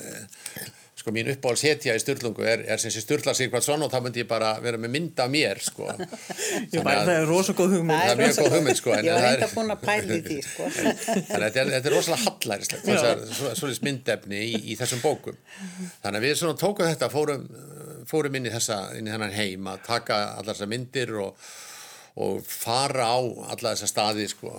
[SPEAKER 2] sko mín uppáhalds hetja í Sturlungu er, er sem sé Sturla Sigvardsson og þá myndi ég bara vera með mynd af mér sko
[SPEAKER 1] Já, bara, það er rosa góð hugmynd
[SPEAKER 2] Það er mjög góð hugmynd, sko,
[SPEAKER 3] Ég var reynda búin að pæli því sko.
[SPEAKER 2] Þannig að þetta er, er rosalega hallærislegt svolítið myndefni í, í þessum bókum. Þannig að við svona tókum þetta, fórum, fórum inn í þessa, inn í þennan heim að taka allar þessar myndir og, og fara á alla þessar staði sko.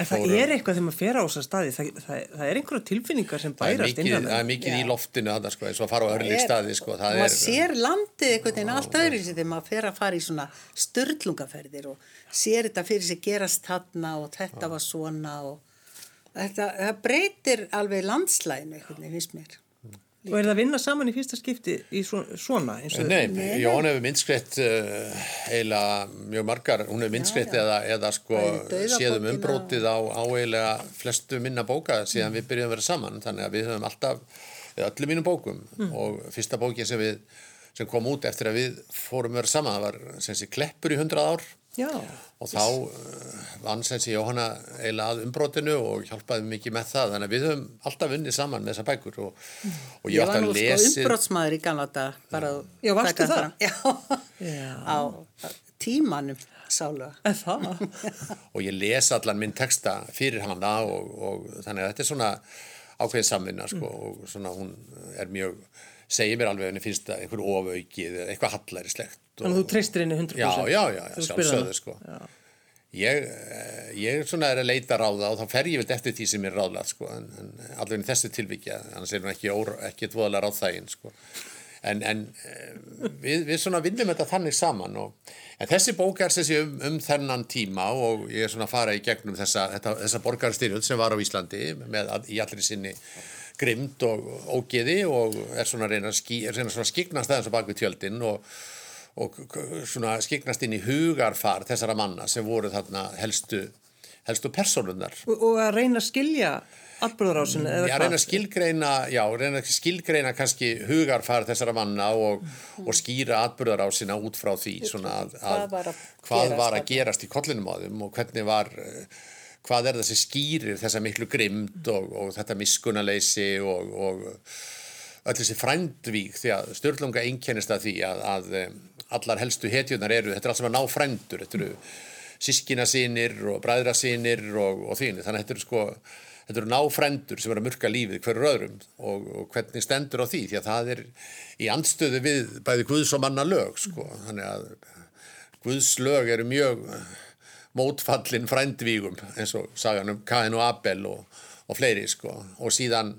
[SPEAKER 1] En það
[SPEAKER 2] Fórum-
[SPEAKER 1] er eitthvað þegar maður fer á þessa staði, það, það, það er einhverja tilfinningar sem
[SPEAKER 2] það
[SPEAKER 1] bærast innan
[SPEAKER 2] það er mikið í loftinu þarna sko, eins og að fara á örlík staði sko. Það
[SPEAKER 3] maður
[SPEAKER 2] er,
[SPEAKER 3] sér landið einhvern veginn allt öðru sér þegar maður fer að fara í svona störlungaferðir og sér þetta fyrir sig gerast þarna og þetta var svona og þetta, það breytir alveg landslæðinu einhvern veginn finnst mér
[SPEAKER 1] Og er það að vinna saman í fyrsta skipti í svo- svona? eins og-
[SPEAKER 2] Nei, Jón hefur myndskreitt uh, eiginlega mjög margar, hún hefur myndskreitt eða, eða sko séðum umbrótið á, á eiginlega flestu minna bóka síðan við byrjuðum að vera saman. Þannig að við höfum alltaf, eða öllum mínum bókum og fyrsta bókin sem við sem kom út eftir að við fórum að vera saman það var sem sé Kleppur í hundrað ár
[SPEAKER 1] Já,
[SPEAKER 2] og þá uh, vann sem sé Jóhanna eiginlega að umbrótinu og hjálpaði mikið með það þannig að við höfum alltaf unnið saman með þessa bækur og, og ég,
[SPEAKER 3] ég var
[SPEAKER 2] átti
[SPEAKER 3] nú
[SPEAKER 2] að
[SPEAKER 3] sko
[SPEAKER 2] lesi
[SPEAKER 3] umbrótsmaður í að
[SPEAKER 1] Já, varstu
[SPEAKER 3] taka
[SPEAKER 1] það?
[SPEAKER 3] fram. Já,
[SPEAKER 1] Já.
[SPEAKER 3] á tímanum
[SPEAKER 1] það.
[SPEAKER 2] og ég les allan minn texta fyrir hana og, og þannig að þetta er svona ákveðin samvinna sko, og svona hún er mjög segir mér alveg að henni finnst það einhver ofaukið eða eitthvað hallærislegt
[SPEAKER 1] Þannig að þú treystir henni 100%.
[SPEAKER 2] já, já, já, já sjálfsögðu sko ég, eh, ég svona er að leita ráða og þá fer ég vel eftir því sem er ráðlað sko, en, en alveg í þessu tilvíkja annars er hún ekki, ekki dvoðalega ráðþægin sko. en, en eh, við, við svona vinnum þetta þannig saman og, en þessi bók er þessi um, um þennan tíma og ég er svona að fara í gegnum þessa, þetta, þessa borgarstyrjöld sem var á Íslandi með í allir sinni grimd og ógeði og er svona að reyna að skiknast aðeins á bak við tjöldin og og svona skiknast inn í hugarfar þessara manna sem voru þarna helstu, helstu persónunar.
[SPEAKER 1] Og, og að reyna að skilja atbyrðarásinu eða
[SPEAKER 2] Ég reyna að skilgreina, já, reyna að skilgreina kannski hugarfar þessara manna og, og skýra atbyrðarásina út frá því svona að, að
[SPEAKER 3] Hvað var að
[SPEAKER 2] hvað
[SPEAKER 3] gerast
[SPEAKER 2] var að gerast í kollinum á þeim og hvernig var, eh, hvað er það sem skýrir þessa miklu grimd og, og þetta miskunaleysi og, og öll þessi frændvík því að störlunga einkennist að því að, að em, allar helstu hetjunar eru, þetta er allt sem að ná frændur, þetta eru sískina sínir og bræðra sínir og, og þínu, þannig að þetta eru sko þetta eru náfrændur sem eru að murka lífið hverjur öðrum og, og hvernig stendur á því? Því að það er í andstöðu við bæði Guðs og manna lög sko, þannig að Guðs lög eru mjög mótfallin frændvígum eins og sagan um Kain og Abel og, og fleiri sko. Og síðan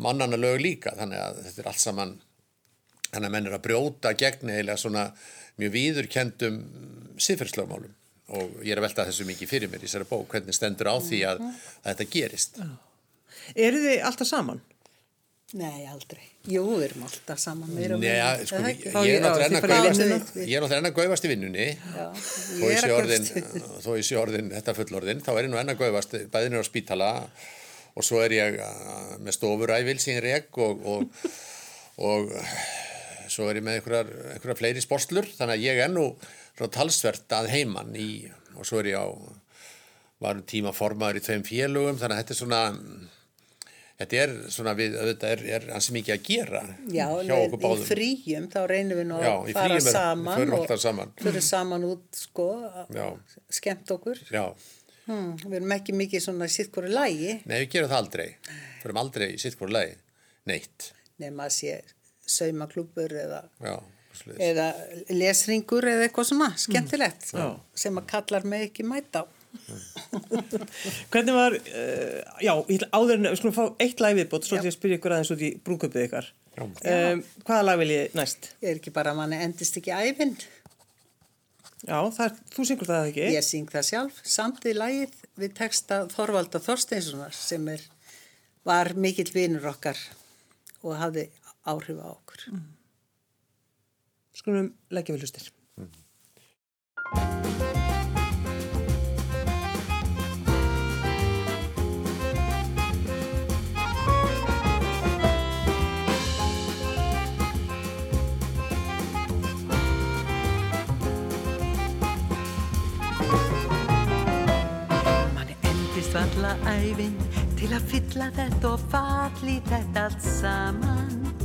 [SPEAKER 2] mannana lög líka þannig að þetta er allt saman þannig að menn er að brjóta gegn eða svona mjög viðurkendum siðferðslögmálum og ég er að velta þessu mikið fyrir mér í þessari bók. Hvernig stendur á því að, að þetta gerist?
[SPEAKER 1] Eru þið alltaf saman?
[SPEAKER 3] Nei, aldrei. Jú, við erum alltaf saman meira og
[SPEAKER 2] Nei,
[SPEAKER 3] minna,
[SPEAKER 2] sko,
[SPEAKER 3] er
[SPEAKER 2] ég, er náttúrulega enn að
[SPEAKER 1] farið í
[SPEAKER 2] er að vinnunni. Þó
[SPEAKER 3] ég er
[SPEAKER 2] sé
[SPEAKER 3] að
[SPEAKER 2] orðin,
[SPEAKER 3] gaufast.
[SPEAKER 2] þó ég sé orðin þetta fullorðin, þá er ég nú enn að gaufast bæðinir á spítala og svo er ég uh, með stofuræfil sem ég rek og, og, og svo er ég með einhverjar, einhverjar fleiri sporslur þannig að ég er nú talsvert að heiman í, og svo er ég á var um tíma formaður í tveim félögum þannig að þetta er svona þetta er svona við, þetta er, er ansi mikið að gera
[SPEAKER 3] Já,
[SPEAKER 2] hjá okkur
[SPEAKER 3] í fríum þá reynum við nú að
[SPEAKER 2] í
[SPEAKER 3] fara
[SPEAKER 2] við
[SPEAKER 3] saman og
[SPEAKER 2] alltaf saman.
[SPEAKER 3] förum saman út sko,
[SPEAKER 2] Já.
[SPEAKER 3] skemmt okkur. Hmm, við erum ekki mikið svona sitt hverju lægi
[SPEAKER 2] nei við gerum það aldrei fyrir aldrei í sitt hvort lagi neitt,
[SPEAKER 3] nema að sé saumaklúpur eða, eða lesringur eða eitthvað svona skemmtilegt
[SPEAKER 1] Já.
[SPEAKER 3] sem að kallar mig ekki mæta á.
[SPEAKER 1] Hvernig var, uh, já, áður en við skulum fá eitt lag viðbót, svo til að spyrja ykkur aðeins út í brúköpið ykkar. Um, hvaða lag vil ég næst?
[SPEAKER 5] Ég er ekki bara að manni endist ekki æfinn.
[SPEAKER 1] Já, það er, þú syngur það ekki?
[SPEAKER 5] Ég syng það sjálf, samtið lagið við texta Þorvalda Þorsteinssonar sem er, var mikill vinur okkar og hafði áhrif á okkur.
[SPEAKER 1] Skulum leggja við hlustir.
[SPEAKER 3] Endist valla æfin til að fylla þetta og falli þetta allt saman.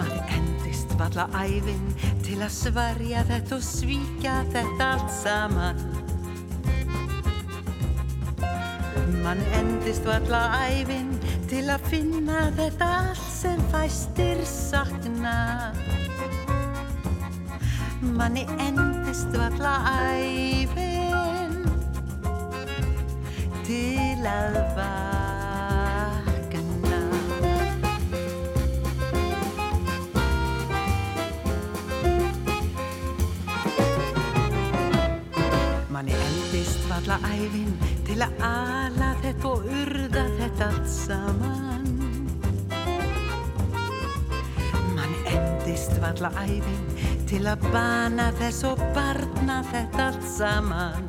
[SPEAKER 3] Manni endist valla æfin til að svarja þetta og svíkja þetta allt saman. Manni endist valla æfin til að finna þetta allt sem fæstir sakna. Manni endist valla æfin til að vakna. Til að ala þetta og urða þetta allt saman. Mann endist valla æfin til að bana þess og barna þetta allt saman.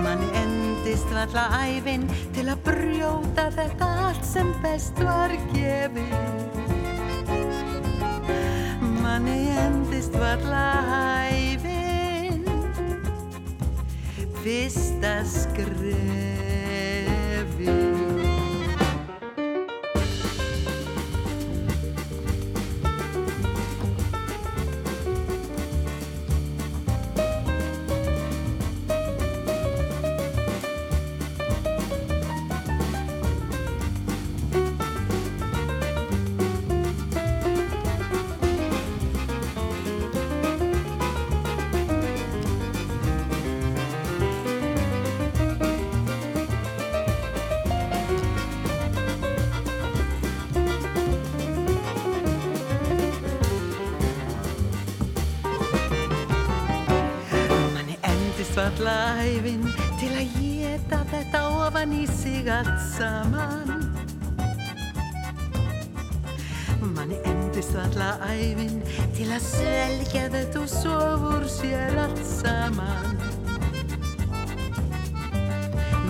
[SPEAKER 3] Mann endist valla æfin til að brjóta þetta allt sem best var gefið. Manni endist valla æfin fyrsta skrefið. Allt saman. Manni endist valla æfin til að svelgja þetta og sofur sér allt saman.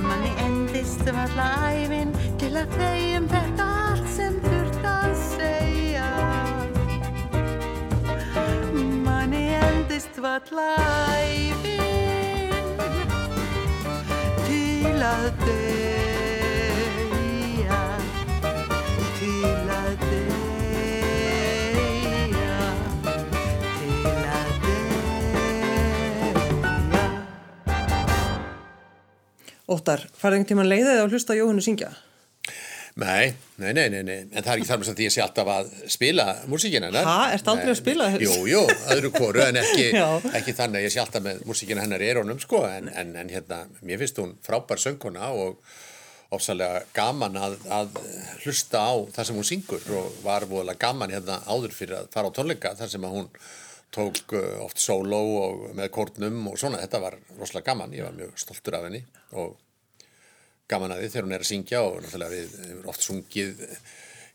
[SPEAKER 3] Manni endist valla æfin til að þegjum þetta allt sem þurft að segja. Manni endist valla æfin til að deyja,
[SPEAKER 1] Óttar, farið einhvern tímann leiðið á hlusta Jóhannu syngja?
[SPEAKER 2] Nei, nei, nei, nei, nei, en það er ekki þar með að ég sé alltaf að spila músíkina hennar.
[SPEAKER 1] Ha, ertu aldrei að spila þess?
[SPEAKER 2] Jú, jú, öðru koru, en ekki, ekki þannig að ég sé alltaf með músíkina hennar í erónum, sko, en, en, en hérna, mér finnst hún frábær sönguna og ofsalega gaman að, að hlusta á það sem hún syngur og var voðalega gaman hérna áður fyrir að fara á tónleika þar sem að hún tók uh, oft sóló og með kórnum og svona, þetta var rosalega gaman, ég var mjög stoltur af henni og gaman að því þegar hún er að syngja og náttúrulega við hefur oft sungið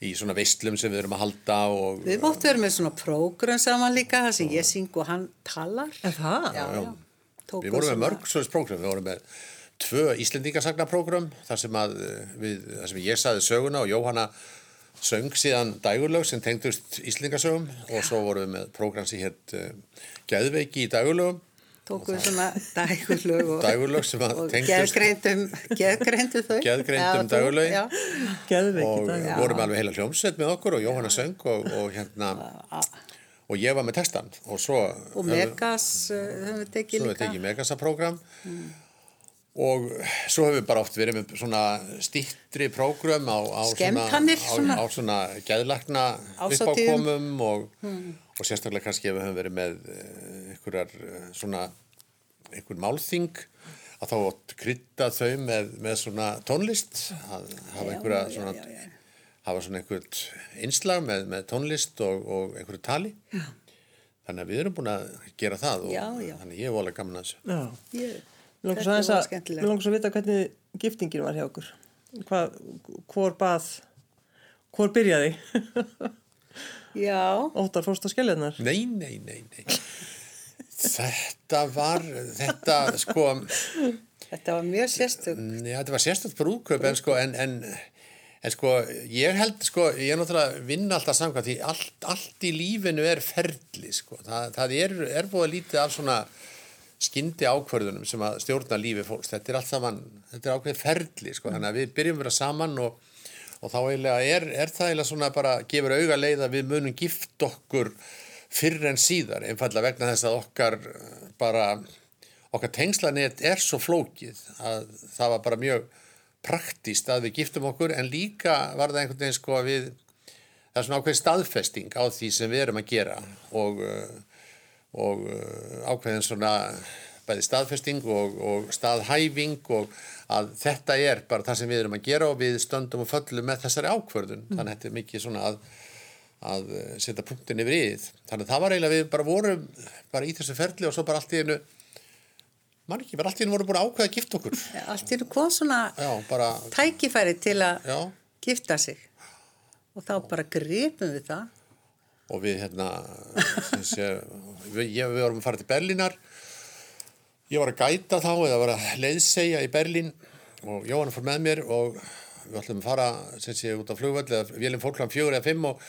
[SPEAKER 2] í svona veistlum sem við erum að halda og
[SPEAKER 5] Við móttum vera með svona prógram saman líka, það sem ég syng og hann talar.
[SPEAKER 1] Er það?
[SPEAKER 5] Já, já. Tókum
[SPEAKER 2] við vorum með mörg svoleiðs prógram, við vorum með tvö Íslendingasagnaprógram þar sem að eh, við, þar sem ég saði söguna og Jóhanna söng síðan dægurlög sem tengdust Íslendingasögum og svo vorum við með prógram sem hétt uh, Geðveiki í dægurlögum
[SPEAKER 5] tókum við svona dægurlög og,
[SPEAKER 2] Dægurlög sem að
[SPEAKER 5] og geðgreindum, geðgreindum þau. Já,
[SPEAKER 1] Geðveiki
[SPEAKER 2] og
[SPEAKER 1] dag.
[SPEAKER 2] vorum alveg heila hljómsveit með okkur og Jóhanna söng og, og hérna og ég var með textan og svo
[SPEAKER 5] og Megas uh, höfum við tekið
[SPEAKER 2] svo við
[SPEAKER 5] líka.
[SPEAKER 2] tekið Megasa program og svo hefur við bara oft verið með svona stýttri prógram á, á svona, á,
[SPEAKER 3] svona.
[SPEAKER 2] á svona
[SPEAKER 3] Ásatíðum.
[SPEAKER 2] uppákomum og, og sérstaklega kannski ef við höfum verið með eh, einhverjar eh, svona einhver málþing að þá átt krydda þau með, með svona tónlist að hafa einhverja svona hafa svona einhvert einslag með, með tónlist og, og einhverju tali já. þannig að við erum búin að gera það og
[SPEAKER 3] Já, já.
[SPEAKER 2] þannig ég er volið gaman að þessu
[SPEAKER 1] Já.
[SPEAKER 3] Ég,
[SPEAKER 1] Mér langar
[SPEAKER 3] Þetta
[SPEAKER 1] svo að,
[SPEAKER 3] skemmtilegt.
[SPEAKER 1] mér langar svo að vita hvernig giftingin var hjá okkur. Hvað, hvor bað, hvor byrjaði?
[SPEAKER 3] já,
[SPEAKER 1] Óttar fórst á skelljarnar.
[SPEAKER 2] Nei, nei, nei, nei. Þetta var, þetta sko,
[SPEAKER 3] þetta var mjög sérstök.
[SPEAKER 2] já, þetta var sérstætt brúðkaup en sko, en, en, en sko, ég held, sko, ég er náttúrulega að vinna alltaf samkvæmt því allt, allt í lífinu er ferli, sko. Það, það er, er búið að lítið af svona skyndi ákvörðunum sem að stjórna lífi fólks. Þetta er allt saman, þetta er ákveðið ferli, sko. Þannig að við byrjum að vera saman og og þá er, er það eiginlega svona bara gefur auga leið að við munum gift okkur fyrr en síðar einfallega vegna þess að okkar bara okkar tengslanett er svo flókið að það var bara mjög praktíst að við giftum okkur en líka var það einhvern veginn sko að við það er svona ákveðin staðfesting á því sem við erum að gera og, eh, og eh, ákveðin svona bæði staðfesting og, og staðhæfing og að þetta er bara það sem við erum að gera og við stöndum og föllum með þessari ákvörðun. Þannig að þetta er mikið svona að, að eh, setja punktin yfir íð þannig að það var eiginlega við bara vorum bara í þessu ferli og svo bara allt í einu mann ekki, bara allt í einu vorum búin að ákveða að gifta okkur.
[SPEAKER 3] Allt í einu kom svona
[SPEAKER 2] já, bara,
[SPEAKER 3] tækifæri til að gifta sig. Og þá bara gripum við það.
[SPEAKER 2] Og við hérna sé, við, ég, við vorum að fara til Berlínar. Ég var að gæta þá eða var að leiðsegja í Berlín. Og Jóhann fór með mér og við ætlum að fara sé út á flugvöld eða vélum fólk hlan fjögur eða fimm og,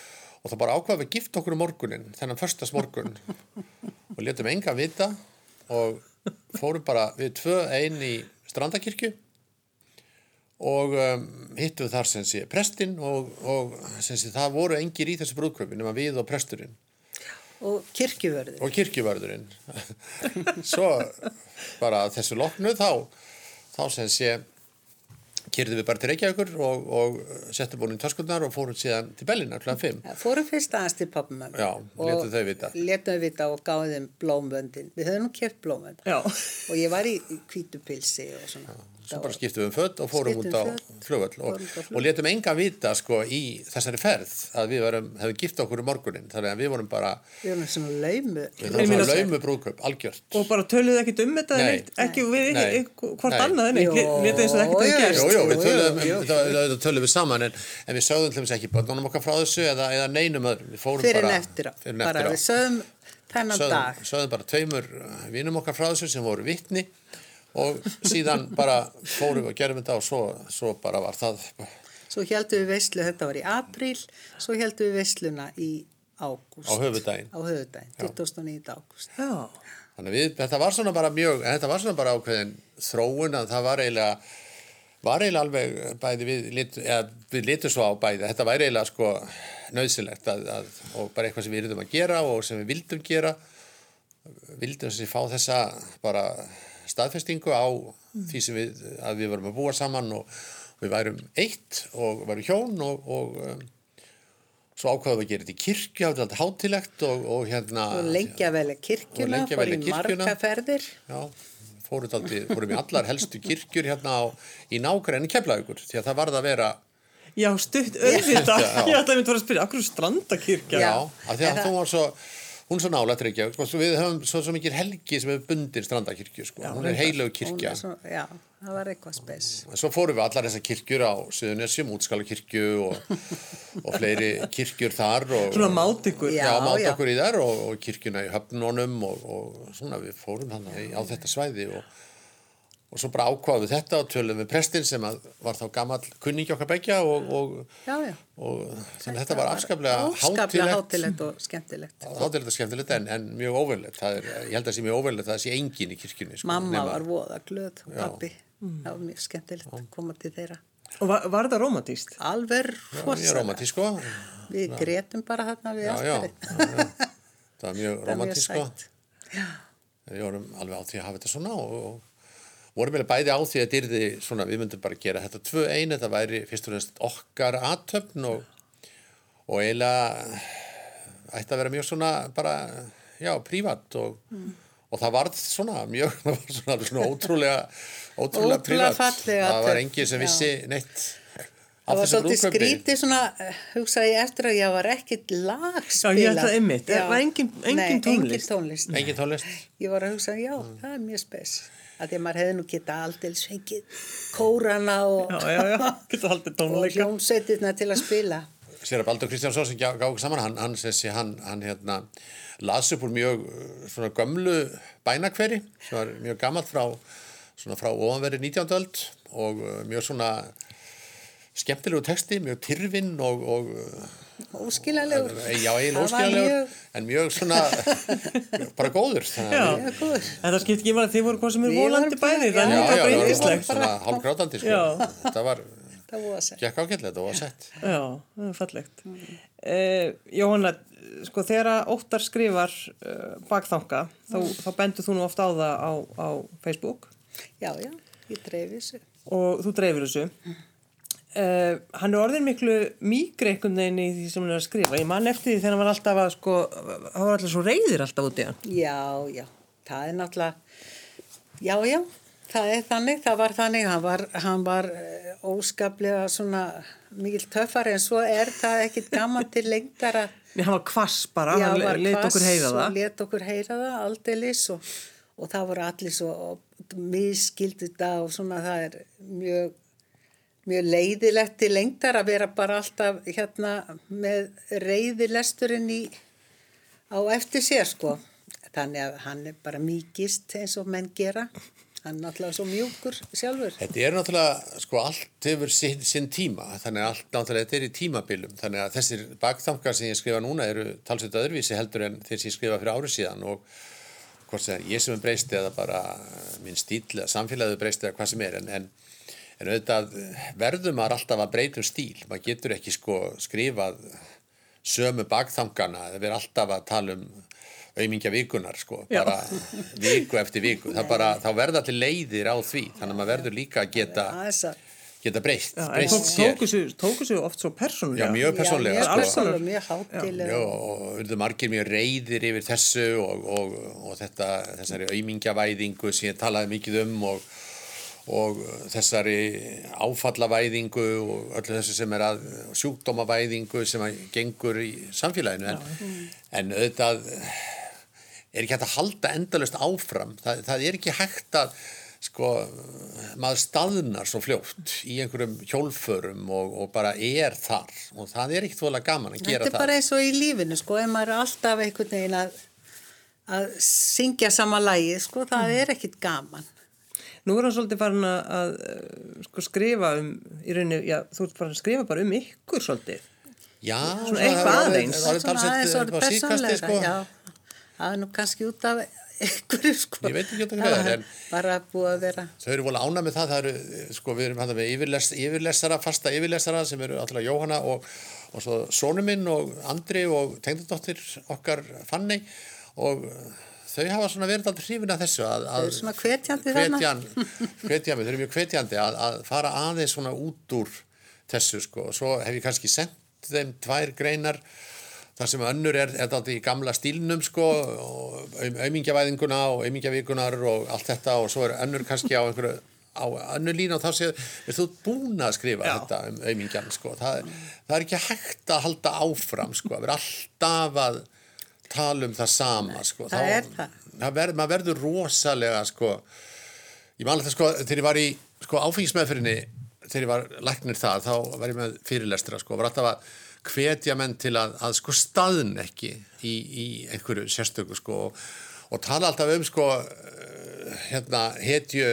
[SPEAKER 2] og það bara ákvaða við gift okkur um morgunin þennan förstas morgun og letum enga vita og fórum bara við tvö einn í Strandakirkju og um, hittum þar sem sé prestinn og, og sem sé það voru engir í þessu brúðköpi nema við og presturinn
[SPEAKER 3] Og kirkjuvörður.
[SPEAKER 2] og kirkjuvörðurinn svo bara þessu loknu þá þá sem sé kyrðum við bara til Reykjavíkur og, og settum búin í töskunnar og fórum síðan til Bellinar kl. 5
[SPEAKER 3] Fórum fyrst aðeins til
[SPEAKER 2] Já, þau vita.
[SPEAKER 3] Letum þau vita og gáðum þeim blómvöndin. Við höfum nú keft blómvönd.
[SPEAKER 1] Já.
[SPEAKER 3] Og ég var í í hvítu pilsi og svona.
[SPEAKER 2] Svo bara skiptum við um född og fórum út á flugvöll og, og letum enga vita sko í þessari ferð að við hefum gift okkur um morgunin þannig að við vorum bara,
[SPEAKER 3] Við vorum svona laumu.
[SPEAKER 2] við
[SPEAKER 1] Ég
[SPEAKER 2] vorum
[SPEAKER 1] meina-
[SPEAKER 2] svona laumu brúðköp, algjört.
[SPEAKER 1] Og bara töluðu ekkit um þetta, ekki við,
[SPEAKER 2] Nei.
[SPEAKER 1] ekki, hvort annað, ekkert
[SPEAKER 2] við
[SPEAKER 3] Jú,
[SPEAKER 2] töluðum, við saman en, en við sögðum til þess ekki börnunum okkar frá þessu eða, eða neinum öðrum, við fórum
[SPEAKER 3] Fyrir en
[SPEAKER 2] bara
[SPEAKER 3] eftir á. við sögum þennan
[SPEAKER 2] sögðum,
[SPEAKER 3] dag.
[SPEAKER 2] sögðum bara tveimur vinum okkar frá þessu sem voru vittni og síðan bara fórum við og gerum þetta og svo, svo bara var það
[SPEAKER 3] Svo heldum við veislu, þetta var í apríl, svo heldum við veisluna í ágúst.
[SPEAKER 2] Á höfuðdaginn.
[SPEAKER 3] Á höfudaginn, 29. ágúst.
[SPEAKER 1] Já,
[SPEAKER 2] Þannig að við, þetta var svona bara mjög, þetta var svona bara ákveðin þróun að það var eiginlega, var eiginlega alveg bæði við, lit, eða, við litum svo á bæði, þetta var eiginlega sko nöðsilegt að, að, og bara eitthvað sem við erum að gera og sem við vildum gera, vildum sem fá þessa bara staðfestingu á því sem við, að við varum að búa saman og við værum eitt og værum hjón og, og um, svo ákvaðum við að gera þetta í kirkju, það var þetta hátilegt og, og hérna
[SPEAKER 3] Og lengja vel að
[SPEAKER 2] Og
[SPEAKER 3] kirkjuna,
[SPEAKER 2] lengja
[SPEAKER 3] fór
[SPEAKER 2] vel
[SPEAKER 3] í
[SPEAKER 2] að kirkjuna.
[SPEAKER 3] marga ferðir.
[SPEAKER 2] Já, fórum, daldi, fórum í allar helstu kirkjur hérna á, í nákvæmni keflaðugur því að það varð að vera,
[SPEAKER 1] já, stutt auðvitað.
[SPEAKER 2] Já.
[SPEAKER 1] Ég ætlaði að mynda að spyrja, akkur er strandakirkja?
[SPEAKER 2] já, að því að þú var svo, hún er svo nálægt reykja, sko, við höfum svo, svo mikið helgi sem er bundin strandakirkju, sko, hún er heilög kirkja.
[SPEAKER 3] er Svo, já, það var eitthvað spes.
[SPEAKER 2] En Svo fórum við allar þessar kirkjur á Suðunessjum, útskalakirkju og, og fleiri kirkjur þar. Og,
[SPEAKER 1] Svona mátt ykkur.
[SPEAKER 2] Já,
[SPEAKER 3] Já,
[SPEAKER 2] mátt
[SPEAKER 3] já.
[SPEAKER 2] okkur í þar og, og kirkjuna í höfnunum og, og svona við fórum þannig á þetta svæði og, og svo bara ákvaðum við þetta og tölum við prestin sem að var þá gamall kunningi okkar begja og, og,
[SPEAKER 3] Já, já.
[SPEAKER 2] og þannig að þetta var afskaplega hátilegt.
[SPEAKER 3] hátilegt og skemmtilegt.
[SPEAKER 2] Hátilegt og skemmtilegt en, en mjög er, ég held að það sé mjög óverlegt að það sé engin í kirkjunni. Sko,
[SPEAKER 3] Mamma
[SPEAKER 2] nema-
[SPEAKER 3] var voða glöð og pappi. Það var mjög skemmtilegt að koma til þeirra.
[SPEAKER 1] Og var, var þetta romantíst?
[SPEAKER 3] Alveg
[SPEAKER 2] romantísk sko.
[SPEAKER 3] Við gretum bara þarna við
[SPEAKER 2] Já, já,
[SPEAKER 3] alltaf.
[SPEAKER 2] já, já. Það var mjög romantísk sko. Við vorum alveg á því að hafa þetta svona og, og, vorum við bæði á því að dyrði svona, við myndum bara gera þetta tvö ein, þetta væri fyrst og fremst okkar aðtöfn og, og eiginlega ætti að vera mjög svona bara, já, prívat og, og það varð svona mjög, það var svona, svona ótrúlega ótrúlega prívat það var enginn sem
[SPEAKER 3] já.
[SPEAKER 2] vissi neitt af
[SPEAKER 3] Það var svolítið skrítið svona, eh, hugsaði ég eftir að ég var ekkit lag
[SPEAKER 1] Já, ég ætlaði einmitt. Það var engin- engin
[SPEAKER 3] Nei,
[SPEAKER 1] tónlist.
[SPEAKER 3] engin tónlist.
[SPEAKER 2] engin tónlist
[SPEAKER 3] Ég var að hugsa, já, það er mjög spes. Að því að maður hefði nú geta aldils fengið kórana og,
[SPEAKER 1] Já, já, já, getur haldið
[SPEAKER 3] og hljómsveitirna til að spila.
[SPEAKER 2] Sér að Baldur Kristjánsson sem gá- gáði saman, hann, hann, þessi, hann, hann hérna, las upp úr mjög uh, svona gömlu bænakveri sem var mjög gammalt frá, svona frá ofanveri 19. öld og uh, mjög svona skemmtilegu texti, mjög tyrfinn og, og uh,
[SPEAKER 3] Óskiljanlegur.
[SPEAKER 2] já, eiginlega
[SPEAKER 3] Það var
[SPEAKER 2] óskiljanlegur
[SPEAKER 3] mjög-
[SPEAKER 2] en mjög svona bara góður þannig
[SPEAKER 1] Já.
[SPEAKER 3] Mjög góður.
[SPEAKER 1] Þetta skipt ekki maður að þið voru hvað sem er volandi bæði,
[SPEAKER 3] já,
[SPEAKER 1] þannig
[SPEAKER 2] Já,
[SPEAKER 1] að er
[SPEAKER 2] já,
[SPEAKER 1] yndislegt.
[SPEAKER 2] svona hálfgrátandi sko. Þetta var,
[SPEAKER 3] Það var
[SPEAKER 2] gekk ágætlega, þetta var sett
[SPEAKER 1] Já, það er fallegt. Eh, Jóhanna, sko þegar að Óttar skrifar uh, bakþanga, þá, þá bendur þú nú oft á það á, á Facebook
[SPEAKER 3] Já, já, ég dreifi þessu.
[SPEAKER 1] og þú dreifir þessu. Uh, hann er orðin miklu mýgri einhvern veginn í því sem hann er að skrifa. Ég man eftir því þegar hann var alltaf að, sko, hann var alltaf svo reyðir alltaf út í hann.
[SPEAKER 3] Já, já, það er náttúrulega, já, já, það er þannig, það var þannig, hann var, hann var eh, óskaplega svona mikil töffar en svo er það ekkit gaman til lengdar að
[SPEAKER 1] Nei, hann var kvass bara,
[SPEAKER 3] Já,
[SPEAKER 1] hann
[SPEAKER 3] var
[SPEAKER 1] let
[SPEAKER 3] hvass
[SPEAKER 1] okkur heyra það.
[SPEAKER 3] let okkur heyra það aldeilis og, og það voru allir svo miskildu þetta og svona það er mjög, mjög leiðilegt til lengdar að vera bara alltaf hérna með reyðilesturinn í, á eftir sér sko. Þannig að hann er bara mýkist eins og menn gera. Hann er náttúrulega svo mjúkur sjálfur.
[SPEAKER 2] Þetta er náttúrulega, sko, allt hefur sinn, sinn tíma, þannig að allt náttúrulega þetta er í tímabilum, þannig að þessir bakþankar sem ég skrifa núna eru talsveit öðruvísi heldur en þeir sem ég skrifa fyrir árið síðan og hvort sem ég sem er breyst eða bara minn stíl eða samfélagið breyst eða hvað sem er, en, en, en auðvitað verður maður alltaf að breytum stíl, maður getur ekki sko skrifað sömu bakþankana, það verður alltaf að tala um aumingja vikunar sko, bara viku eftir viku, það bara, þá verða allir leiðir á því, þannig að maður verður líka að geta, geta breyst,
[SPEAKER 1] Já,
[SPEAKER 2] breyst
[SPEAKER 1] fólk
[SPEAKER 2] sér.
[SPEAKER 1] tóku tóku sig oft svo persónulega.
[SPEAKER 2] Já, mjög persónlega,
[SPEAKER 3] Já,
[SPEAKER 2] sko.
[SPEAKER 3] mjög persónulega, mjög hátilega.
[SPEAKER 2] Já, og urðu margir mjög reyðir yfir þessu og, og, og þetta, þessari aumingjavæðingu sem ég talaði mikið um og, og þessari áfallavæðingu og öllu þessu sem er að sjúkdómavæðingu sem að gengur í samfélaginu. En, en auðvitað er ekki hægt að halda endalust áfram. Það, það er ekki hægt að sko, maður staðnar svo fljótt í einhverjum hjólförum og, og bara er þar. Og það er ekkert voðalega gaman að gera
[SPEAKER 3] Þetta er
[SPEAKER 2] það.
[SPEAKER 3] bara eins og í lífinu, sko, ef maður er alltaf einhvern veginn að, að syngja sama lagi, sko, það
[SPEAKER 1] Mm.
[SPEAKER 3] er ekkit gaman.
[SPEAKER 1] Nú er hann svolítið farin að, að uh, sko, skrifa um, í rauninni, já, þú ert farin að skrifa bara um ykkur svolítið.
[SPEAKER 2] Já,
[SPEAKER 1] Svona eitthvað aðeins.
[SPEAKER 2] Það er
[SPEAKER 3] Svona aðeins
[SPEAKER 2] talsett
[SPEAKER 3] orðið
[SPEAKER 2] á síkasti
[SPEAKER 3] persónlega,
[SPEAKER 2] sko
[SPEAKER 3] já. Það er nú kannski út af einhverju, sko.
[SPEAKER 2] Ég veit ekki hverju það er, en-
[SPEAKER 3] Bara búið að vera,
[SPEAKER 2] Þau eru volið ána með það, það eru, sko, við erum hann með yfirles, yfirlesara, fasta yfirlesara sem eru alltaf Jóhanna og, og svo sonu minn og Andri og tengdadóttir okkar Fanny og þau hafa svona verið alltaf hrifin að þessu að, að
[SPEAKER 3] svona hvetjandi þarna.
[SPEAKER 2] hvetjan, hvetjan, þau eru mjög hvetjandi að, að fara aðeins svona út úr þessu sko og svo hef ég kannski sendt þeim tvær greinar þar sem önnur er, er þetta í gamla stílnum sko og aumingjavæðinguna og aumingjavíkunar og allt þetta og svo er önnur kannski á einhverju á önnur lína og þá séu er þú búin að skrifa
[SPEAKER 1] Já.
[SPEAKER 2] þetta um aumingjan sko það, er- það er ekki hægt að halda áfram sko að vera alltaf að tala um það sama sko
[SPEAKER 3] það er það.
[SPEAKER 2] það verð, maður verður rosalega sko ég man alltaf sko þegar ég var í sko áfengismeðfyrinni þegar ég var læknir það þá var ég með fyrirlestra sko var alltaf að hvetja menn til að, að sko staðn ekki í, í einhverju sérstöku sko og, og tala alltaf um sko hérna hetju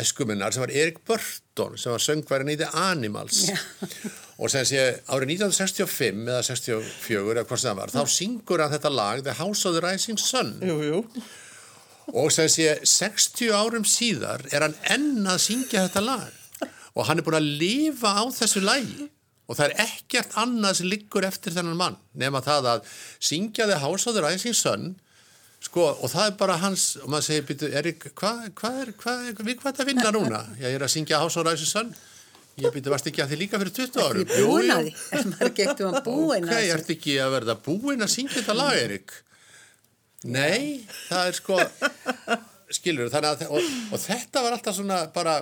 [SPEAKER 2] æskuminnar sem var Erik Burton sem var söngværin í The Animals. Og sem sé árið 1965 eða 64 eða hvað sem það var þá syngur hann þetta lag The House of the Rising Sun.
[SPEAKER 1] Jú, jú.
[SPEAKER 2] og sem sé 60 árum síðar er hann enn að syngja þetta lag. Og hann er búin að lifa á þessu lagi. Og það er ekkert annað sem liggur eftir þennan mann nema það að syngja The House of the Rising Sun sko, og það er bara hans, og maður segir, býtu, Erik, hvað hva er, hvað er, við hvað er að vinna núna? Ég er að syngja Rises Sun, ég býtu, varst ekki að því líka fyrir 20 árum?
[SPEAKER 3] Ég búin að því, er maður ekki eftir að búin
[SPEAKER 2] Ok,
[SPEAKER 3] að því.
[SPEAKER 2] ertu ekki að verða búin að syngja þetta lag, Erik? Nei, það er sko, skilur, þannig að, og, og þetta var alltaf svona bara,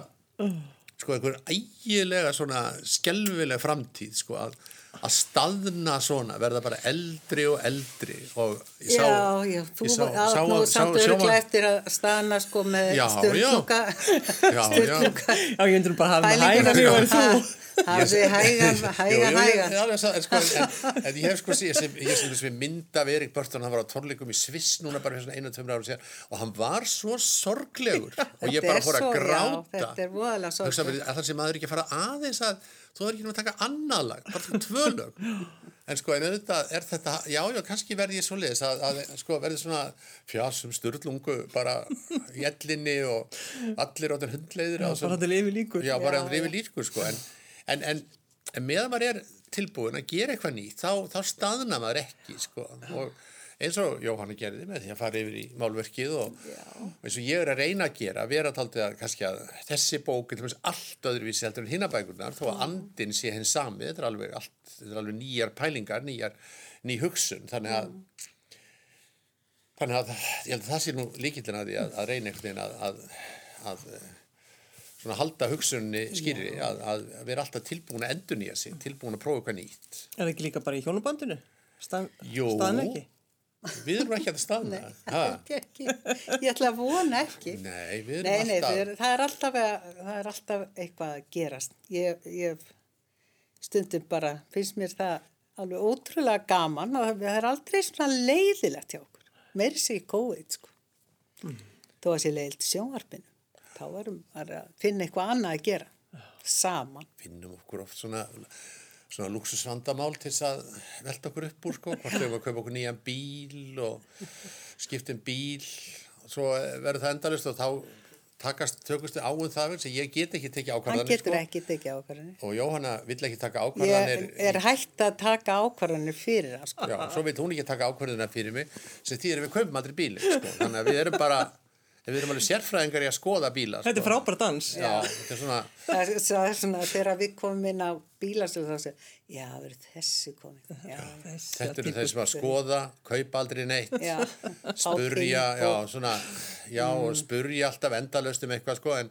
[SPEAKER 2] sko, einhver ægilega svona skelvileg framtíð, sko, að, að staðna svona, verða bara eldri og eldri og ég sá,
[SPEAKER 3] Já, já, þú
[SPEAKER 2] sá,
[SPEAKER 3] var
[SPEAKER 2] sá,
[SPEAKER 3] nú
[SPEAKER 2] sá,
[SPEAKER 3] samt
[SPEAKER 2] sá,
[SPEAKER 3] örglega eftir að staðna sko með
[SPEAKER 2] Já,
[SPEAKER 3] styrnunga,
[SPEAKER 2] Já,
[SPEAKER 1] ég undur bara að hafa hægan mjög en þú.
[SPEAKER 3] hafði hægan, hægan, hægan.
[SPEAKER 2] En, sko, ég hef sko ég sem, ég sem, sem mynd af Erik Börton hann var á tónleikum í Sviss núna bara fyrir svona einu tömur ára síðan og hann var svo sorglegur og ég bara fór að gráta
[SPEAKER 3] þetta er voðalega sorglegt.
[SPEAKER 2] mér, að það sem maður ekki að fara aðeins að þú er ekki nú að taka annað lag bara tvö lög. En sko en auðvitað er þetta já já kannski verði ég svo leiðis að, að sko verði svona fjásum styrlungu bara í ellinni og allir á þetta hundleiðir
[SPEAKER 1] Já, bara til yfir líkur.
[SPEAKER 2] Já, bara hann rifið líkur sko en, en, en, en meðan maður er tilbúin að gera eitthvað nýtt þá, þá staðna maður ekki sko og eins og Jóhanna gerði með því að fara yfir í málverkið og eins og ég er að reyna að gera vera taldið að kannski að þessi bók er allt öðruvísi heldur en hinnabækurnar þó að andin sé henn sami þetta er alveg, allt, þetta er alveg nýjar pælingar nýjar, ný hugsun þannig að þannig að ég held að það sé nú líkillin að því að, að reyna einhvern veginn að, að, að eh, svona halda hugsunni skýri að, að vera alltaf tilbúin að endurnýja sig, tilbúin að prófa eitthvað nýtt.
[SPEAKER 1] Er það ekki líka bara í hjónubandinu? Stað,
[SPEAKER 2] Jú.
[SPEAKER 1] Staðan ekki?
[SPEAKER 2] Við erum ekki að staðna. Ha?
[SPEAKER 3] Ekki, ekki. Ég ætla að vona ekki.
[SPEAKER 2] Nei, við erum
[SPEAKER 3] Nei, nei,
[SPEAKER 2] alltaf...
[SPEAKER 3] það er, það, er alltaf, að- það er alltaf eitthvað að gerast. Ég, ég stundum bara, finnst mér það alveg ótrúlega gaman og það er aldrei svona leiðilegt hjá okkur. Meiri sig í COVID, sko. Þó að sé leiðilegt í sjónvarpinu. Þá erum við að finna eitthvað annað að gera. Saman.
[SPEAKER 2] finnum okkur oft svona, svona luxusvandamál til þess að velta okkur upp úr sko, hvort við erum að kaupa okkur nýjan bíl og skiptum bíl og svo verður það endalist og þá takast, tökustu á um það sem ég get ekki tekið
[SPEAKER 3] Hann
[SPEAKER 2] ákvarðanir
[SPEAKER 3] getur
[SPEAKER 2] sko.
[SPEAKER 3] ekki tekið ákvarðanir.
[SPEAKER 2] og Jóhanna vill ekki taka
[SPEAKER 3] Ég
[SPEAKER 2] ákvarðanir
[SPEAKER 3] er hægt að taka ákvarðanir fyrir það, sko.
[SPEAKER 2] Já, svo vil hún ekki taka ákvarðanir fyrir mig sem því við kaupum aldrei bíl sko. þannig að við erum bara við erum alveg sérfræðingar í að skoða bíla sko.
[SPEAKER 1] Þetta er frábæra dans.
[SPEAKER 2] Já, þetta er svona
[SPEAKER 3] Það er svo- það er svona þegar við komum inn á bílasölu þá segir, já, það verður þessi komin. Já,
[SPEAKER 2] Þetta eru þeir sem að skoða, kaupa aldrei neitt,
[SPEAKER 3] Já.
[SPEAKER 2] spurja, já, svona, já, og spurja alltaf endalaust um eitthvað, sko, en,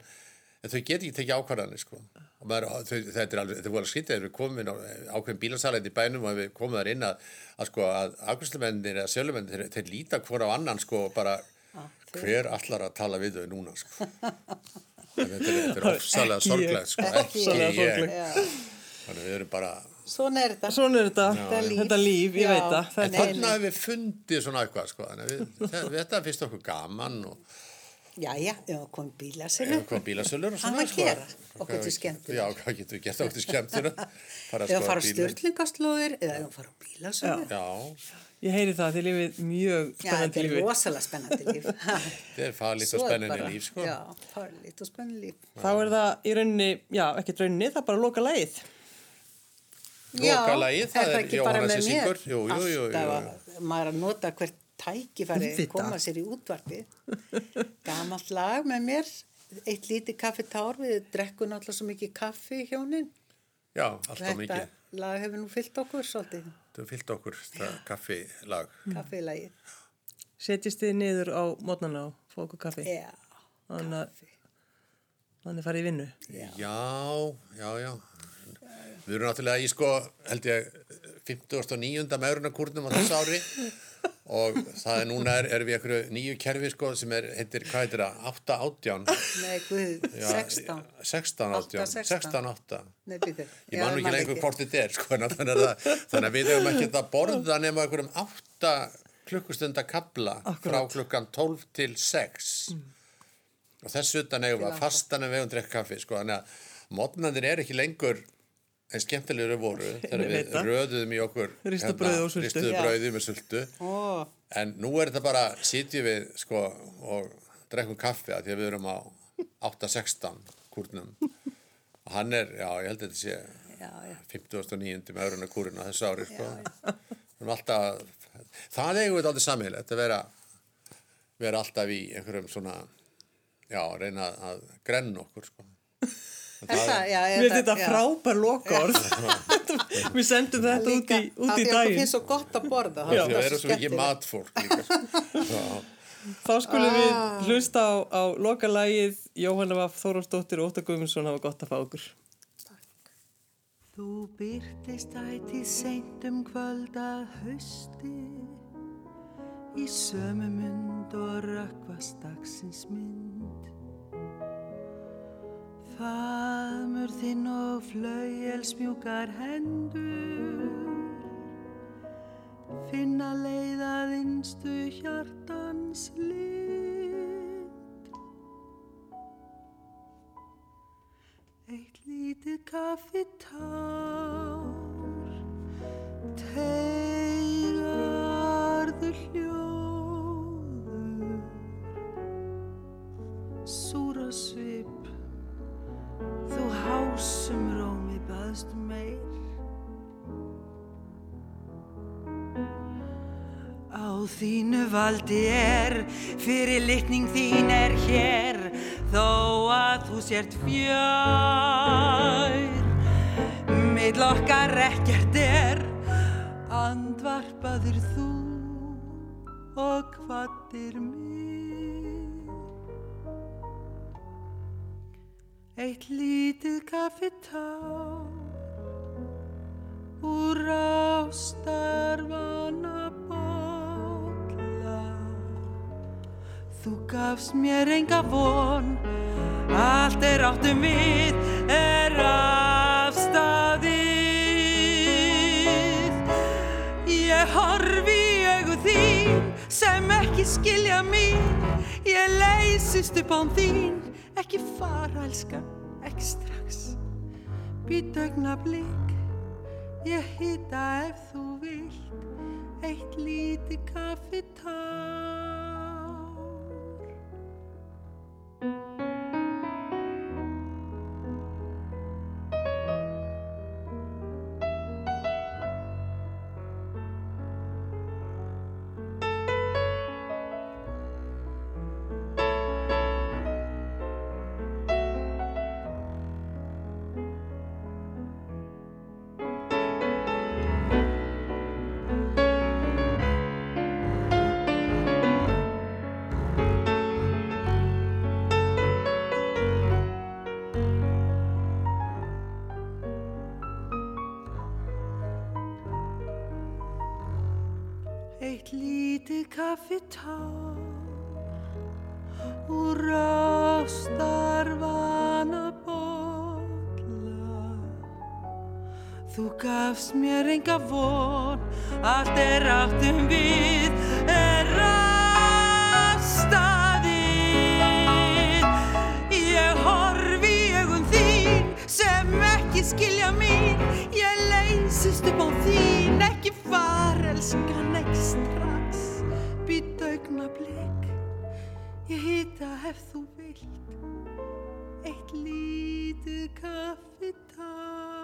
[SPEAKER 2] en þau get ekki tekið ákvarðanir, sko. Og maður, þau, þetta er alveg, þetta er skrítið, þegar við komum inn á ákveðin bílasalæti í bænum og við komum þar inn að, að sko, að ákveðslumennir eða sjálfumennir, þeir, þeir líta hvora á annan, sko, og bara, hver allar að tala við þau núna, sko. Þetta er, þetta er ofsalega sorglegt, sko, ekki ég.
[SPEAKER 3] já.
[SPEAKER 2] Þannig að við erum bara,
[SPEAKER 3] Svona er þetta.
[SPEAKER 1] Svona er þetta.
[SPEAKER 3] Þetta er líf.
[SPEAKER 1] Þetta líf, ég
[SPEAKER 3] Já.
[SPEAKER 1] veit það.
[SPEAKER 2] En
[SPEAKER 1] Þetta,
[SPEAKER 2] þarna hefur við fundið svona eitthvað sko, þannig að við, þe- þetta finnst okkur gaman og
[SPEAKER 3] Já, já, já, kom bílasölu.
[SPEAKER 2] eitthvað bílasölur og svona
[SPEAKER 3] Hvað maður gera? Okkur til skemmtunar.
[SPEAKER 2] Já, hvað getur við gert okkur til skemmtuna?
[SPEAKER 3] Eða fara störtlingaslóðir eða eða fara bílasölu.
[SPEAKER 2] Já,
[SPEAKER 1] ég heyri það, þið lifið mjög
[SPEAKER 3] Já,
[SPEAKER 1] spennandi
[SPEAKER 3] þetta er
[SPEAKER 1] lífi.
[SPEAKER 3] rosalega spennandi líf.
[SPEAKER 2] þetta er farlít og
[SPEAKER 3] er
[SPEAKER 2] spennandi líf sko.
[SPEAKER 3] Já, farlít og spennandi líf.
[SPEAKER 1] Þá er það í rauninni, já, ekkert rauninni, það er bara loka lagið.
[SPEAKER 2] Lokalagið, það er
[SPEAKER 3] með
[SPEAKER 2] sem
[SPEAKER 3] mér?
[SPEAKER 2] syngur. Jú, jú, jú,
[SPEAKER 3] maður að nota hvert tækifæri
[SPEAKER 1] Auðvitað.
[SPEAKER 3] koma sér í útvarpi. Gamalt lag með mér, eitt lítið kaffitár, við drekkum náttúrulega svo mikið kaffi hjónin.
[SPEAKER 2] Já, alltaf
[SPEAKER 3] Þetta
[SPEAKER 2] mikið.
[SPEAKER 3] lag hefur nú fyllt okkur svolítið,
[SPEAKER 2] Þú hefur fyllt okkur þetta kaffilag.
[SPEAKER 3] kaffilagið.
[SPEAKER 1] Setjist þið niður á mótnana og fá okkur kaffi.
[SPEAKER 3] Já,
[SPEAKER 1] Þannig að þannig farið í vinnu.
[SPEAKER 2] Já, já, já. Við erum náttúrulega í sko, held ég, 59. meðrunarkúrnum á þessu ári og það er núna er, er við einhverju nýju kerfi sko sem er, heitir, hvað heitir það, 8 átján.
[SPEAKER 3] nei, guð,
[SPEAKER 2] Já,
[SPEAKER 3] 16.
[SPEAKER 2] 16 átján,
[SPEAKER 3] 16.
[SPEAKER 2] 16 átján.
[SPEAKER 3] Nei, býtu.
[SPEAKER 2] Ég man nú ekki lengur hvort þetta er sko, þannig, að, þannig að við hefum ekki að borða nema einhverjum 8 klukkustunda kabla frá klukkan 12 til 6 og þess utan eigum við að fastan en við hefum drekka kaffi sko, þannig að mótnandir er ekki lengur en skemmtilegur voru þegar við röðum í okkur hérna, ristuðu
[SPEAKER 3] Já.
[SPEAKER 2] brauði með sultu
[SPEAKER 3] Ó,
[SPEAKER 2] en nú er þetta bara, sitjum við sko og drekkum kaffi að því að við erum á 8-16 kúrnum og hann er, já ég held að þetta sé
[SPEAKER 3] já, já.
[SPEAKER 2] 59. með öðruna kúrinu á þessu ári sko. Alltaf það eigum við aldrei sammeilegt að vera vera alltaf í einhverjum svona, já, reyna að grenna okkur, sko.
[SPEAKER 6] Það,
[SPEAKER 1] Mér finnst
[SPEAKER 6] það-
[SPEAKER 1] þetta frábær lokaorð. Við sendum þetta út í, út í daginn.
[SPEAKER 6] finnst svo gott að borða. það
[SPEAKER 2] Það
[SPEAKER 6] er
[SPEAKER 2] er
[SPEAKER 6] svo
[SPEAKER 2] svo mikið matfólk líka.
[SPEAKER 1] Þá skulum
[SPEAKER 6] Ah.
[SPEAKER 1] við hlusta á, á lokalægið Jóhanna Vaff Þórólsdóttir og Óttar Guðmundsson hafa gott að fá okkur.
[SPEAKER 3] Þú byrtist ætið seint um kvöld að hausti í sömu mynd og rökkvast dagsins mynd. Faðmur þinn og flauelsmjúkar hendur finna leiðað innstu hjartans lind. Eitt lítið kaffitár Teigarðu hljóður Súra svip Þú hásum rómi baðst meir Á þínu valdi er, fyrir litning þín er hér, þó að þú sért fjær. Mill okkar ekkert er, andvarpaðir þú og hvattir mig. Eitt lítið kaffitár úr ástarvana bolla. Þú gafst mér enga von Allt er áttum við er afstæðið Ég horfi í augu þín sem ekki skilja mín Ég leysist upp án þín ekki fara elskan, ekki strax Být augnablík Ég hýta ef þú vilt eitt lítið kaffitár. Eitt lítið kaffitár úr ástarvana bolla. Þú gafst mér enga von, allt er áttum við er afstæðið. Ég horfi í augum þín sem ekki skilja mín, ég leysist upp á þín, ekki far elskan ekki strax. Být augnablik, ég hýta ef þú vilt, eitt lítið kaffitár.